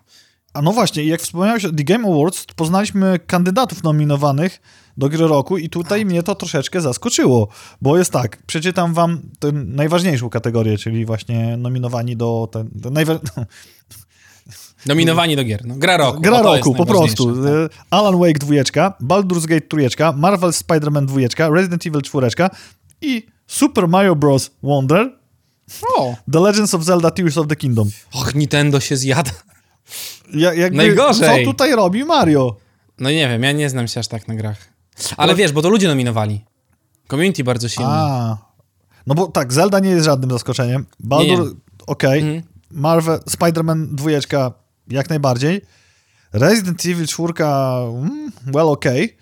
A no właśnie, jak wspomniałeś o The Game Awards, poznaliśmy kandydatów nominowanych do gry roku i tutaj mnie to troszeczkę zaskoczyło, bo jest tak, przeczytam wam tę najważniejszą kategorię, czyli właśnie nominowani do... Ten, ten najwa... Nominowani do gier. No, gra roku. Gra roku, po prostu. tak. E, Alan Wake 2, Baldur's Gate 3, Marvel Spider-Man 2, Resident Evil 4 i Super Mario Bros. Wonder, O, The Legends of Zelda Tears of the Kingdom. och, Nintendo się zjada. Ja, jakby, Najgorzej. Co tutaj robi Mario? No nie wiem, ja nie znam się aż tak na grach. Ale wiesz, bo to ludzie nominowali. Community bardzo silny. A, no bo tak, Zelda nie jest żadnym zaskoczeniem. Baldur, okej. Mhm. Marvel, Spider-Man 2 jak najbardziej. Resident Evil 4, mm, well, okej.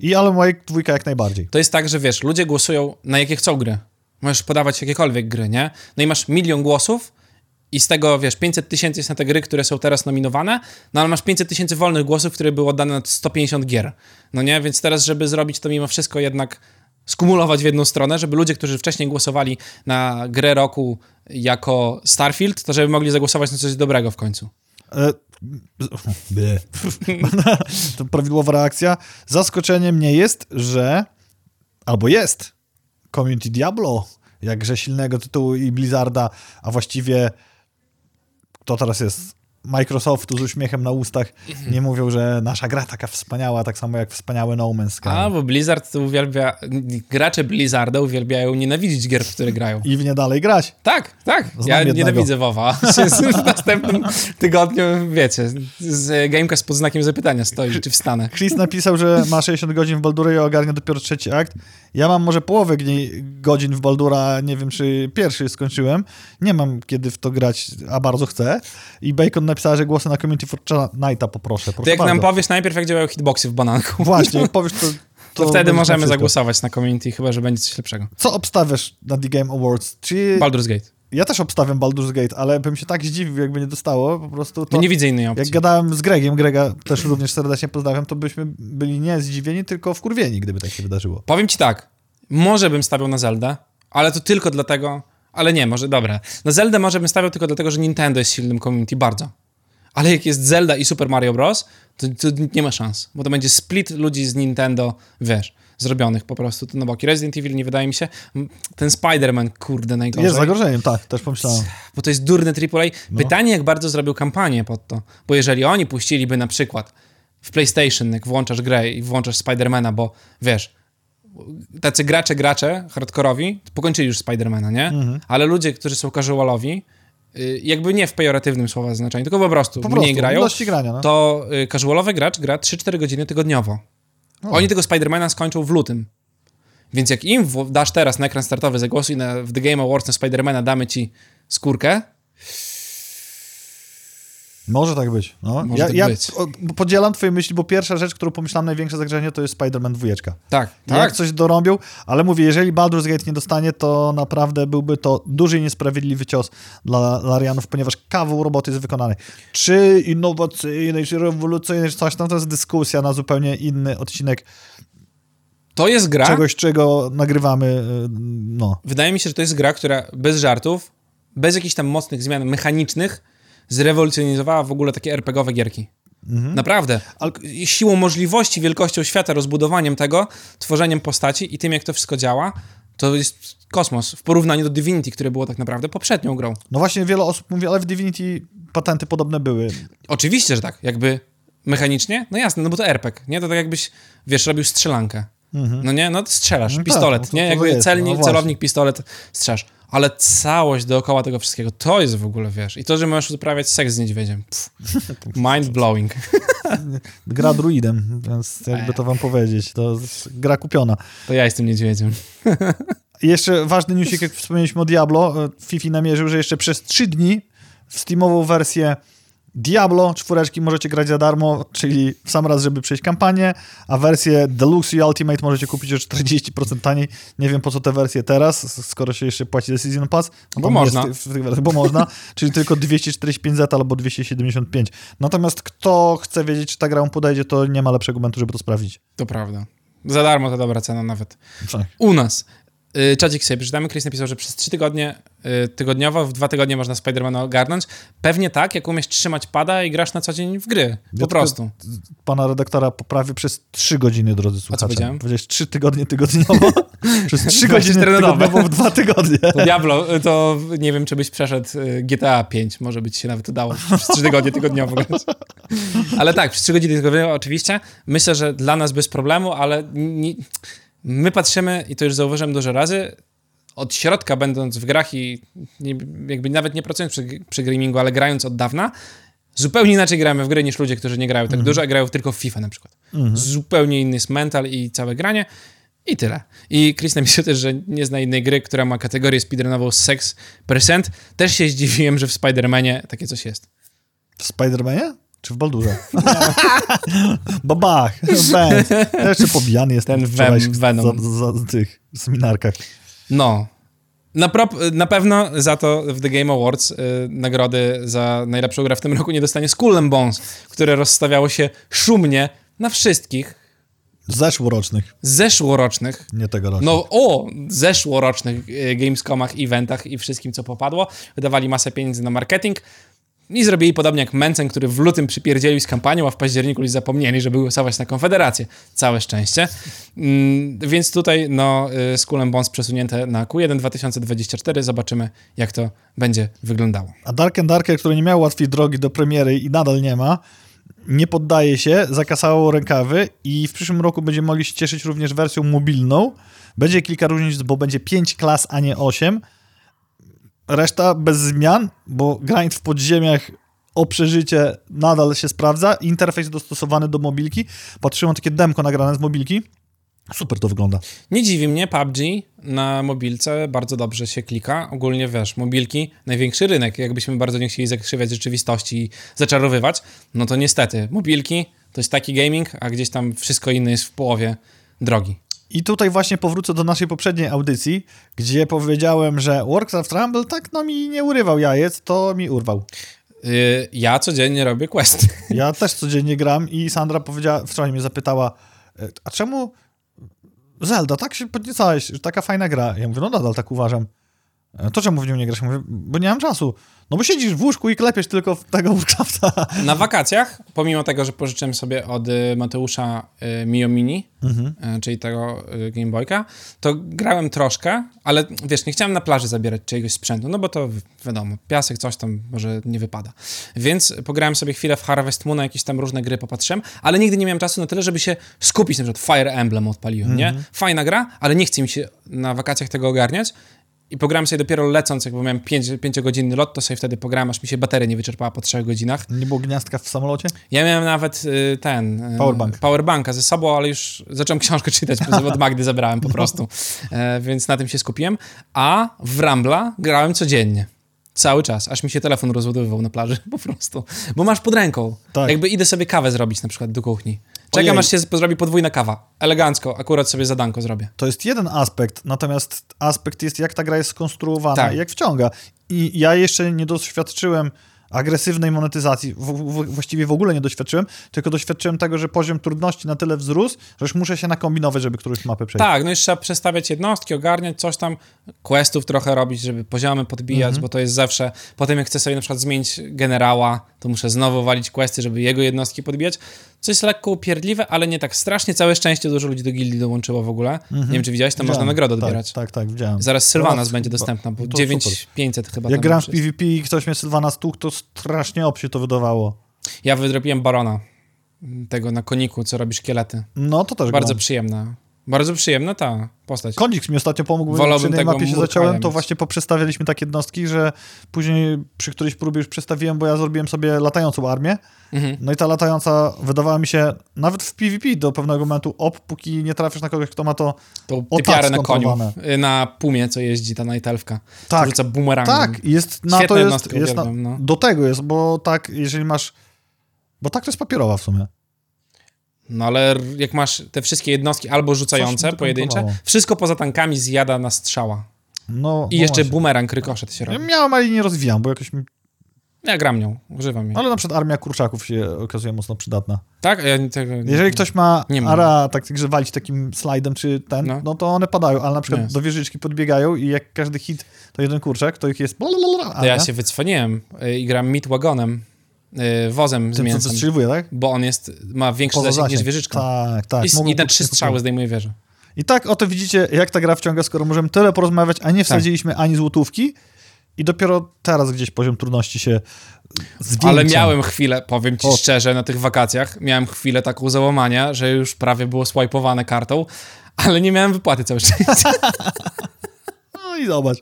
I Alan Wake 2 jak najbardziej. To jest tak, że wiesz, ludzie głosują na jakie chcą gry. Możesz podawać jakiekolwiek gry, nie? No i masz milion głosów i z tego, wiesz, 500 tysięcy jest na te gry, które są teraz nominowane, no ale masz 500 tysięcy wolnych głosów, które były oddane na 150 gier. No nie? Więc teraz, żeby zrobić to mimo wszystko jednak skumulować w jedną stronę, żeby ludzie, którzy wcześniej głosowali na grę roku jako Starfield, to żeby mogli zagłosować na coś dobrego w końcu. E, to prawidłowa reakcja. Zaskoczeniem nie jest, że albo jest Community Diablo, jakże silnego tytułu i Blizzarda, a właściwie kto teraz jest? Microsoftu z uśmiechem na ustach nie mówią, że nasza gra taka wspaniała, tak samo jak wspaniałe No Man's Sky. A, bo Blizzard to uwielbia... Gracze Blizzarda uwielbiają nienawidzić gier, w które grają. I w nie dalej grać. Tak, tak. Znam ja jednego. nienawidzę WoWa. w następnym tygodniu, wiecie, z Gamecast pod znakiem zapytania stoi, czy wstanę. Chris napisał, że ma 60 godzin w Baldurze i ogarnia dopiero trzeci akt. Ja mam może połowę godzin w Baldura, nie wiem czy pierwszy skończyłem. Nie mam kiedy w to grać, a bardzo chcę. I Bacon napisała, że głosy na Community Fortnite'a poproszę. To Proszę jak bardzo. nam powiesz najpierw, jak działają hitboxy w bananku, Właśnie, jak powiesz to... to, wtedy będzie możemy wszystko. zagłosować na community, chyba, że będzie coś lepszego. Co obstawiasz na The Game Awards? Czy... Baldur's Gate. Ja też obstawiam Baldur's Gate, ale bym się tak zdziwił, jakby nie dostało. Po prostu to... Nie widzę innej opcji. Jak gadałem z Gregiem, Grega też również serdecznie pozdrawiam, to byśmy byli nie zdziwieni, tylko wkurwieni, gdyby tak się wydarzyło. Powiem ci tak, może bym stawiał na Zeldę, ale to tylko dlatego, ale nie, może, dobra. Na Zeldę może bym stawiał tylko dlatego, że Nintendo jest silnym community, bardzo. Ale jak jest Zelda i Super Mario Bros., to, to nie ma szans, bo to będzie split ludzi z Nintendo, wiesz, zrobionych po prostu tu na boki. Resident Evil nie wydaje mi się, ten Spider-Man, kurde, najgorzej. Jest zagrożeniem, tak, też pomyślałem. bo to jest durny AAA. No. Pytanie, jak bardzo zrobił kampanię pod to. Bo jeżeli oni puściliby na przykład w PlayStation, jak włączasz grę i włączasz Spidermana, bo wiesz, tacy gracze, gracze hardkorowi pokończyli już Spidermana, nie? Mhm. Ale ludzie, którzy są casualowi, jakby nie w pejoratywnym słowa znaczeniu, tylko po prostu, Po mniej prostu, grają, ilości grania, no. to y, casualowy gracz gra 3-4 godziny tygodniowo. Oni tego Spidermana skończą w lutym. Więc jak im dasz teraz na ekran startowy, zagłosuj na, w The Game Awards na Spidermana, damy ci skórkę, Może tak być. No. Może ja, tak ja być. podzielam twoje myśli, bo pierwsza rzecz, którą pomyślałem największe zagrożenie, to jest Spider-Man 2. tak, Jak tak. coś dorąbią, ale mówię, jeżeli Baldur's Gate nie dostanie, to naprawdę byłby to duży i niesprawiedliwy cios dla Larianów, ponieważ kawał roboty jest wykonany. Czy innowacyjnej, czy rewolucyjnej, czy coś tam, to jest dyskusja na zupełnie inny odcinek To jest gra, czegoś, czego nagrywamy, y, no. wydaje mi się, że to jest gra, która bez żartów, bez jakichś tam mocnych zmian mechanicznych, zrewolucjonizowała w ogóle takie RPGowe gierki. Mhm. Naprawdę. Siłą możliwości, wielkością świata, rozbudowaniem tego, tworzeniem postaci i tym, jak to wszystko działa, to jest kosmos w porównaniu do Divinity, które było tak naprawdę poprzednią grą. No właśnie wiele osób mówi, ale w Divinity patenty podobne były. Oczywiście, że tak. Jakby mechanicznie, no jasne, no bo to RPG, nie? To tak jakbyś, wiesz, robił strzelankę. No nie? No to strzelasz, No tak, pistolet, no to- nie? Jakby celnik, no celownik, pistolet, strzelasz. Ale całość dookoła tego wszystkiego, to jest w ogóle, wiesz. I to, że możesz uprawiać seks z niedźwiedziem. Pff, mind blowing. Gra druidem, więc jakby to wam powiedzieć, to gra kupiona. To ja jestem niedźwiedziem. I jeszcze ważny newsik, jak wspomnieliśmy o Diablo, e, Fifi namierzył, że jeszcze przez 3 dni w Steamową wersję Diablo czwóreczki możecie grać za darmo, czyli w sam raz, żeby przejść kampanię, a wersję Deluxe i Ultimate możecie kupić o 40% taniej. Nie wiem po co te wersje teraz, skoro się jeszcze płaci za Season Pass. No Bo można. Jest, bo można, czyli tylko 245 Z albo 275. Natomiast kto chce wiedzieć, czy ta gra mu podejdzie, to nie ma lepszego momentu, żeby to sprawdzić. To prawda. Za darmo to dobra cena nawet. Tak. U nas. Y, Czacik sobie przeczytamy. Chris napisał, że przez trzy tygodnie y, tygodniowo, w dwa tygodnie można Spidermana ogarnąć. Pewnie tak, jak umiesz trzymać pada i grasz na co dzień w gry. Po tylko- prostu. Pana redaktora poprawię przez 3 godziny, drodzy słuchacze. powiedziałem? Powiedziałeś 3 tygodnie tygodniowo, przez 3 godziny 24 nowe. tygodniowo w 2 tygodnie. To Diablo, y, to nie wiem, czy byś przeszedł GTA 5. Może by ci się nawet udało przez trzy tygodnie tygodniowo grać. Ale tak, przez trzy godziny tygodniowo oczywiście. Myślę, że dla nas bez problemu, ale nie, my patrzymy, i to już zauważyłem dużo razy, od środka będąc w grach i nie, jakby nawet nie pracując przy, przy gamingu, ale grając od dawna, zupełnie inaczej gramy w gry niż ludzie, którzy nie grają tak dużo, a grają tylko w FIFA na przykład. Zupełnie inny jest mental i całe granie. I tyle. I Chris napisał też, że nie zna innej gry, która ma kategorię speedrunową 6%. Też się zdziwiłem, że w Spider-Manie takie coś jest. W Spider-Manie? Czy w Baldurze? Babach. Ja jeszcze pobijany jestem Ten wczoraj Ven- Venom. Za, za, za tych seminarkach. No. Na, prop, na pewno za to w The Game Awards y, nagrody za najlepszą grę w tym roku nie dostanie Skull Bones, które rozstawiało się szumnie na wszystkich Zeszłorocznych, zeszłorocznych nie tegorocznych. No o zeszłorocznych e, Gamescomach, eventach i wszystkim, co popadło. Wydawali masę pieniędzy na marketing i zrobili podobnie jak Mencen, który w lutym przypierdzielił z kampanią, a w październiku już zapomnieli, żeby głosować na Konfederację. Całe szczęście. Mm, więc tutaj no, y, Skull and Bones przesunięte na Q1 2024. Zobaczymy, jak to będzie wyglądało. A Dark and Darker, który nie miał łatwiej drogi do premiery i nadal nie ma, nie poddaje się, zakasało rękawy i w przyszłym roku będziemy mogli się cieszyć również wersją mobilną. Będzie kilka różnic, bo będzie 5 klas, a nie 8. Reszta bez zmian, bo grind w podziemiach o przeżycie nadal się sprawdza. Interfejs dostosowany do mobilki. Patrzyłem takie demko nagrane z mobilki. Super to wygląda. Nie dziwi mnie, PUBG na mobilce bardzo dobrze się klika. Ogólnie wiesz, mobilki, największy rynek. Jakbyśmy bardzo nie chcieli zakrzywiać rzeczywistości i zaczarowywać, no to niestety, mobilki to jest taki gaming, a gdzieś tam wszystko inne jest w połowie drogi. I tutaj właśnie powrócę do naszej poprzedniej audycji, gdzie powiedziałem, że Warcraft Rumble tak no mi nie urywał jajec, to mi urwał. Yy, ja codziennie robię questy. Ja też codziennie gram i Sandra powiedziała, wczoraj mnie zapytała, "E, a czemu Zelda, tak się podniecałeś, że taka fajna gra. Ja mówię, no nadal tak uważam. "E, To czemu w nią nie grasz? Mówię, bo nie mam czasu. No bo siedzisz w łóżku i klepiesz tylko w tego Warcrafta. Na wakacjach, pomimo tego, że pożyczyłem sobie od y, Mateusza y, Mio Mini, y, czyli tego y, Game Boyka, to grałem troszkę, ale wiesz, nie chciałem na plaży zabierać czyjegoś sprzętu, no bo to wi- wiadomo, piasek, coś tam może nie wypada. Więc pograłem sobie chwilę w Harvest Moon, jakieś tam różne gry popatrzyłem, ale nigdy nie miałem czasu na tyle, żeby się skupić, na przykład Fire Emblem odpaliłem, nie? Fajna gra, ale nie chce mi się na wakacjach tego ogarniać, i pograłem sobie dopiero lecąc, jakby miałem 5-godzinny lot, to sobie wtedy pograłem, aż mi się bateria nie wyczerpała po 3 godzinach. Nie było gniazdka w samolocie? Ja miałem nawet y, ten... y, Powerbank. Powerbanka ze sobą, ale już zacząłem książkę czytać, bo od Magdy zabrałem po prostu. E, więc na tym się skupiłem. A w Rambla grałem codziennie. Cały czas, aż mi się telefon rozładowywał na plaży, po prostu. Bo masz pod ręką. Tak. Jakby idę sobie kawę zrobić na przykład do kuchni. Czekam, Ojej. aż się zrobi podwójna kawa. Elegancko, akurat sobie zadanko zrobię. To jest jeden aspekt, natomiast aspekt jest, jak ta gra jest skonstruowana Tak. i jak wciąga. I ja jeszcze nie doświadczyłem agresywnej monetyzacji, w, w, właściwie w ogóle nie doświadczyłem, tylko doświadczyłem tego, że poziom trudności na tyle wzrósł, że już muszę się nakombinować, żeby którąś mapę przejść. Tak, no i trzeba przestawiać jednostki, ogarniać coś tam, questów trochę robić, żeby poziomy podbijać, Mhm. bo to jest zawsze, potem jak chcę sobie na przykład zmienić generała, to muszę znowu walić questy, żeby jego jednostki podbijać, co jest lekko upierdliwe, ale nie tak strasznie, całe szczęście dużo ludzi do gildii dołączyło w ogóle, nie wiem czy widziałeś, tam można nagrodę tak, odbierać. Tak, tak, widziałem. Zaraz Sylvanas będzie dostępna, bo to super. 9500 chyba Jak gram w. PvP i ktoś mnie Sylwana stukł, to strasznie obsie to wydawało. Ja wydrobiłem Barona, tego na koniku, co robi szkielety. No, to też Bardzo gram. przyjemna Bardzo przyjemna ta postać. Konik mi ostatnio pomógł, Wolałbym przy tej mapie się zaciąłem, to właśnie poprzestawialiśmy takie jednostki, że później przy którejś próbie już przestawiłem, bo ja zrobiłem sobie latającą armię. Mhm. No i ta latająca wydawała mi się nawet w PvP do pewnego momentu op, póki nie trafisz na kogoś, kto ma to... To O, typiarę tak, na koniu. Y, Na pumie, co jeździ ta Nightelfka. Tak. Rzuca bumerangiem. Tak, jest na to jest, jest na, no. do tego jest, bo tak, jeżeli masz... Bo tak to jest papierowa w sumie. No ale jak masz te wszystkie jednostki albo rzucające, pojedyncze, wszystko poza tankami zjada na strzała. No, I no jeszcze właśnie. bumerang, rykoszet się Ja robi. miałem, ale nie rozwijam, bo jakoś mi... Ja gram nią, używam jej. Ale na przykład armia kurczaków się okazuje mocno przydatna. Tak? Ja nie- tego... Jeżeli ktoś ma Nie ara, tak że walić takim slajdem czy ten, No. no. to one padają, ale na przykład Nie. do wieżyczki podbiegają i jak każdy hit to jeden kurczak, to ich jest blablabla, ja się wycwaniłem y, i gram Midwagonem, y, wozem z tym, co tak? bo on jest, ma większy Poza zasięg niż wieżyczka. Tak, tak. I, I na trzy strzały zdejmuje wieżę. I tak oto widzicie, jak ta gra wciąga, skoro możemy tyle porozmawiać, a nie wsadziliśmy ani złotówki i dopiero teraz gdzieś poziom trudności się zwiększa. Ale miałem chwilę, powiem ci O. szczerze, na tych wakacjach, miałem chwilę taką załamania, że już prawie było swajpowane kartą, ale nie miałem wypłaty całe szczęście. No i zobacz.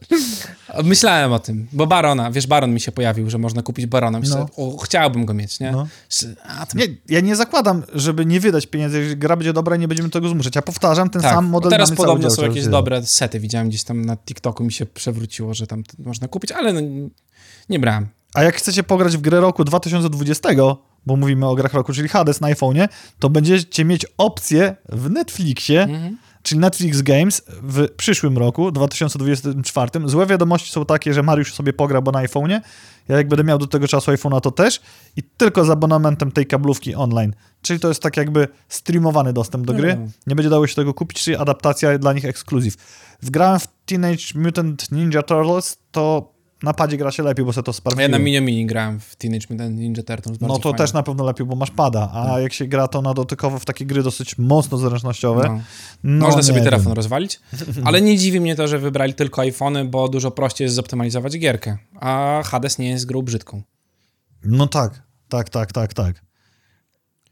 Myślałem o tym, bo Barona, wiesz, Baron mi się pojawił, że można kupić Barona. Myślałem, No. chciałbym go mieć, nie? No. A. Nie, ja nie zakładam, żeby nie wydać pieniędzy, jeżeli gra będzie dobra, nie będziemy tego zmuszać. Ja powtarzam, ten Tak, sam model teraz podobno są jakieś dobre sety, widziałem gdzieś tam na TikToku, mi się przewróciło, że tam można kupić, ale no, nie brałem. A jak chcecie pograć w grę roku 2020, bo mówimy o grach roku, czyli Hades na iPhone'ie, to będziecie mieć opcję w Netflixie, Mhm. Czyli Netflix Games w przyszłym roku, 2024. Złe wiadomości są takie, że Mariusz sobie pogra, bo na iPhone'ie. Ja jak będę miał do tego czasu iPhone'a, to też. I tylko z abonamentem tej kablówki online. Czyli to jest tak jakby streamowany dostęp do gry. Mhm. Nie będzie dało się tego kupić, czyli adaptacja dla nich ekskluzyw. Wgrałem w Teenage Mutant Ninja Turtles, to na padzie gra się lepiej, bo sobie to Ja sprawdziłem. na Mini Mini grałem w Teenage Mutant Ninja Turtles, No to fajnie. też na pewno lepiej, bo masz pada, a jak się gra to na dotykowo w takie gry dosyć mocno zręcznościowe. No. No, Można sobie wiem. telefon rozwalić, ale nie dziwi mnie to, że wybrali tylko iPhony, bo dużo prościej jest zoptymalizować gierkę, a Hades nie jest grą brzydką. No tak, tak, tak, tak, tak.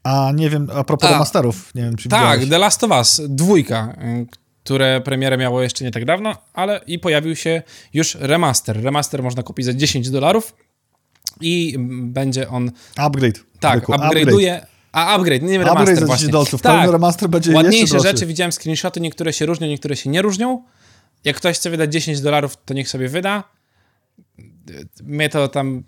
A nie wiem, a propos A. remasterów, nie wiem czy Tak, widziałeś. The Last of Us, dwójka, y, które premierę miało jeszcze nie tak dawno, ale i pojawił się już remaster. Remaster można kupić za 10 dolarów i będzie on, Upgrade. tak, upgrade'uje, a upgrade, nie Upgrade remaster za 10 właśnie. dolców. Tak, Pełny remaster będzie ładniejsze rzeczy, widziałem screenshoty, niektóre się różnią, niektóre się nie różnią. Jak ktoś chce wydać 10 dolarów, to niech sobie wyda. Mnie to tam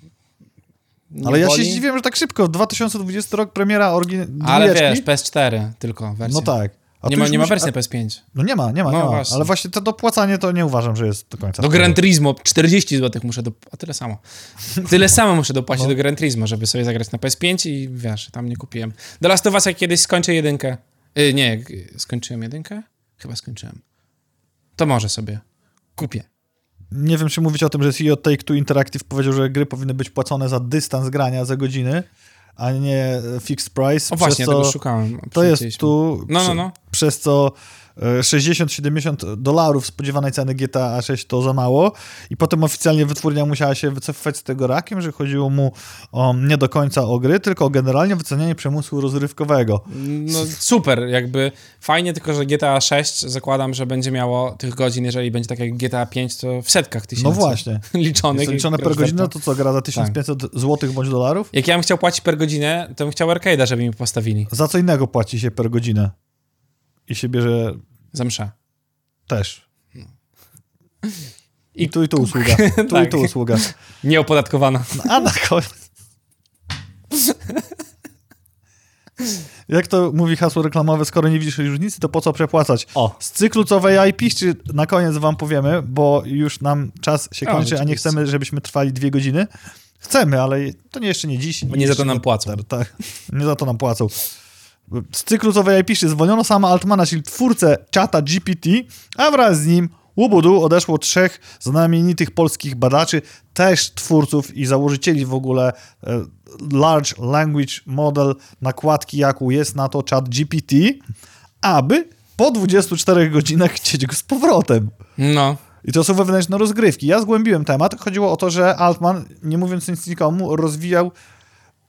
nie Ale ja się boli. zdziwiłem, że tak szybko. 2020 rok premiera oryginalnej Ale wiesz, PS4 tylko wersja. No tak. A nie ma, nie ma wersji na PS5. No nie ma, nie ma, No nie ma. właśnie. Ale właśnie to dopłacanie to nie uważam, że jest do końca. Do Gran Turismo 40 zł muszę do... A tyle samo. Tyle samo muszę dopłacić No. do Gran Turismo, żeby sobie zagrać na PS5 i wiesz, tam nie kupiłem. Do Last of Us jak kiedyś skończę jedynkę. Y, nie, y, skończyłem jedynkę? Chyba skończyłem. To może sobie kupię. Nie wiem, czy mówić o tym, że CEO Take-Two Interactive powiedział, że gry powinny być płacone za dystans grania, za godziny, a nie fixed price. O właśnie, przez tego co szukałem. To jest tu, No, no, prze- no. przez co 60-70 dolarów spodziewanej ceny GTA 6 to za mało i potem oficjalnie wytwórnia musiała się wycofać z tego rakiem, że chodziło mu o, nie do końca o gry, tylko o generalnie wycenianie przemysłu rozrywkowego. No super, jakby fajnie, tylko że GTA 6 zakładam, że będzie miało tych godzin, jeżeli będzie tak jak GTA 5, to w setkach tysięcy. No właśnie. Liczonych. Jest liczone per godzinę, to co, gra za 1500 złotych bądź dolarów? Jak ja bym chciał płacić per godzinę, to bym chciał arcade'a, żeby mi postawili. Za co innego płaci się per godzinę. I się bierze Za mszę. też. I I tu i tu usługa. Tu i Tak. tu usługa. Nieopodatkowana. No, a na koniec. Jak to mówi hasło reklamowe, skoro nie widzisz różnicy, to po co przepłacać? O. Z cyklu co IP, czy na koniec wam powiemy, bo już nam czas się kończy, a nie chcemy, żebyśmy trwali dwie godziny. Chcemy, ale to nie jeszcze nie dziś. Bo nie za to nam płacą. Tak, nie za to nam płacą. Z cyklu co IP zwolniono sama Altmana, czyli twórcę czata GPT, a wraz z nim Łubudu odeszło trzech znamienitych polskich badaczy, też twórców i założycieli w ogóle e, Large Language Model nakładki, jaką jest na to chat GPT, aby po 24 godzinach chcieć go z powrotem. No. I to są wewnętrzne rozgrywki. Ja zgłębiłem temat. Chodziło o to, że Altman, nie mówiąc nic nikomu, rozwijał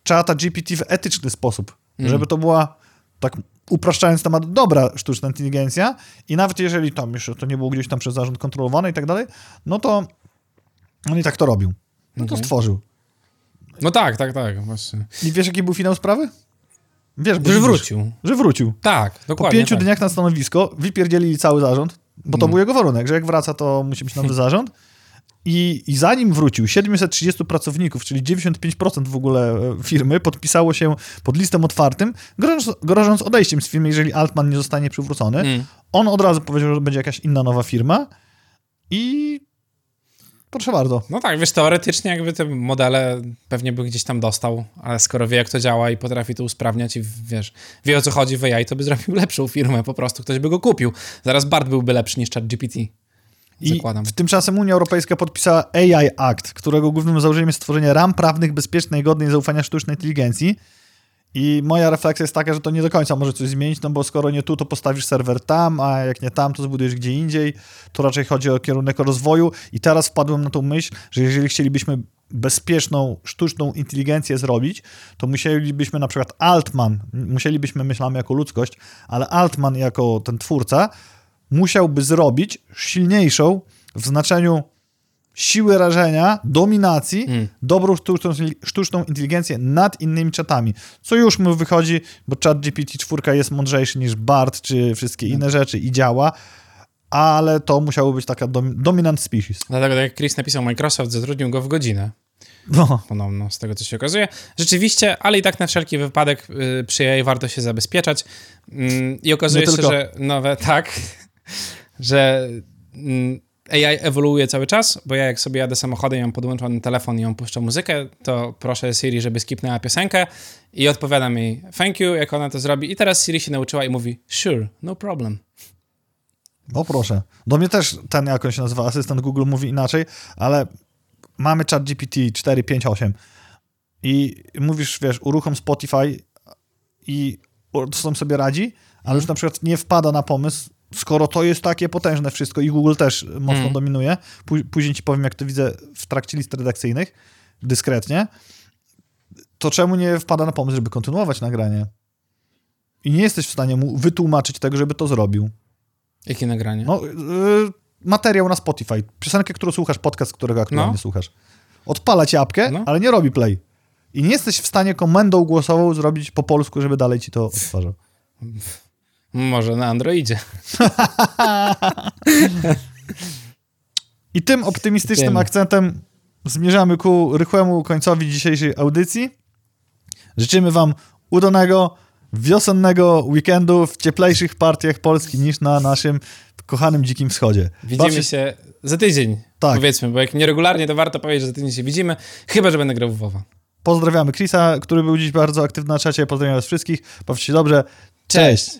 czata GPT w etyczny sposób. Mm. Żeby to była tak upraszczając temat, dobra sztuczna inteligencja i nawet jeżeli tam jeszcze to nie było gdzieś tam przez zarząd kontrolowane i tak dalej, no to on i tak to robił. No to Mhm. stworzył. No tak, tak, tak, właśnie. I wiesz, jaki był finał sprawy? Wiesz, bo Że wrócił. Że wrócił. Tak, Po dokładnie. pięciu tak. dniach na stanowisko wypierdzielili cały zarząd, bo to No. był jego warunek, że jak wraca, to musi być nowy zarząd. I, I zanim wrócił, 730 pracowników, czyli 95% w ogóle e, firmy, podpisało się pod listem otwartym, grożąc, grożąc odejściem z firmy, jeżeli Altman nie zostanie przywrócony. Mm. On od razu powiedział, że będzie jakaś inna nowa firma i proszę bardzo. No tak, wiesz, teoretycznie jakby te modele pewnie by gdzieś tam dostał, ale skoro wie, jak to działa i potrafi to usprawniać i wiesz, wie o co chodzi w AI, to by zrobił lepszą firmę, po prostu ktoś by go kupił. Zaraz Bart byłby lepszy niż ChatGPT. I Zakładam. tymczasem Unia Europejska podpisała AI Act, którego głównym założeniem jest stworzenie ram prawnych bezpiecznej godnej zaufania sztucznej inteligencji. I moja refleksja jest taka, że to nie do końca może coś zmienić, no bo skoro nie tu, to postawisz serwer tam, a jak nie tam, to zbudujesz gdzie indziej. To raczej chodzi o kierunek rozwoju. I teraz wpadłem na tą myśl, że jeżeli chcielibyśmy bezpieczną, sztuczną inteligencję zrobić, to musielibyśmy na przykład Altman, musielibyśmy, myślamy jako ludzkość, ale Altman jako ten twórca musiałby zrobić silniejszą w znaczeniu siły rażenia, dominacji, Mm. dobrą sztuczną, sztuczną inteligencję nad innymi czatami. Co już mu wychodzi, bo chat GPT-4 jest mądrzejszy niż BART czy wszystkie inne rzeczy i działa, ale to musiało być taka dom, dominant species. Dlatego, tak jak Chris napisał, Microsoft zatrudnił go w godzinę. No, Ponowno, z tego co się okazuje. Rzeczywiście, ale i tak na wszelki wypadek y, przy AI warto się zabezpieczać. Mm, I okazuje się, że nowe, tak, że mm, AI ewoluuje cały czas, bo ja jak sobie jadę samochodem i mam podłączony telefon i ją puszczę muzykę, to proszę Siri, żeby skipnęła piosenkę i odpowiadam jej thank you, jak ona to zrobi. I teraz Siri się nauczyła i mówi sure, no problem. o proszę. Do mnie też ten, jak on się nazywa, asystent Google mówi inaczej, ale mamy chat GPT 4, 5, 8 i mówisz, wiesz, uruchom Spotify i on sobie radzi, ale już na przykład nie wpada na pomysł, skoro to jest takie potężne wszystko i Google też mocno Mm. dominuje, Pó- później ci powiem, jak to widzę w trakcie list redakcyjnych, dyskretnie, to czemu nie wpada na pomysł, żeby kontynuować nagranie? I nie jesteś w stanie mu wytłumaczyć tego, żeby to zrobił. Jakie nagranie? No, yy, materiał na Spotify, piosenkę, którą słuchasz, podcast, którego aktualnie No. słuchasz. Odpala ci apkę, No. ale nie robi play. I nie jesteś w stanie komendą głosową zrobić po polsku, żeby dalej ci to odtwarzał. Może na Androidzie. I tym optymistycznym Tym. akcentem zmierzamy ku rychłemu końcowi dzisiejszej audycji. Życzymy wam udanego, wiosennego weekendu w cieplejszych partiach Polski niż na naszym kochanym Dzikim Wschodzie. Widzimy się za tydzień, Tak. powiedzmy, bo jak nieregularnie, to warto powiedzieć, że za tydzień się widzimy, chyba, że będę grał w WoWa. Pozdrawiamy Chrisa, który był dziś bardzo aktywny na czacie. Pozdrawiam was wszystkich. Bawcie się dobrze. Cześć. Cześć.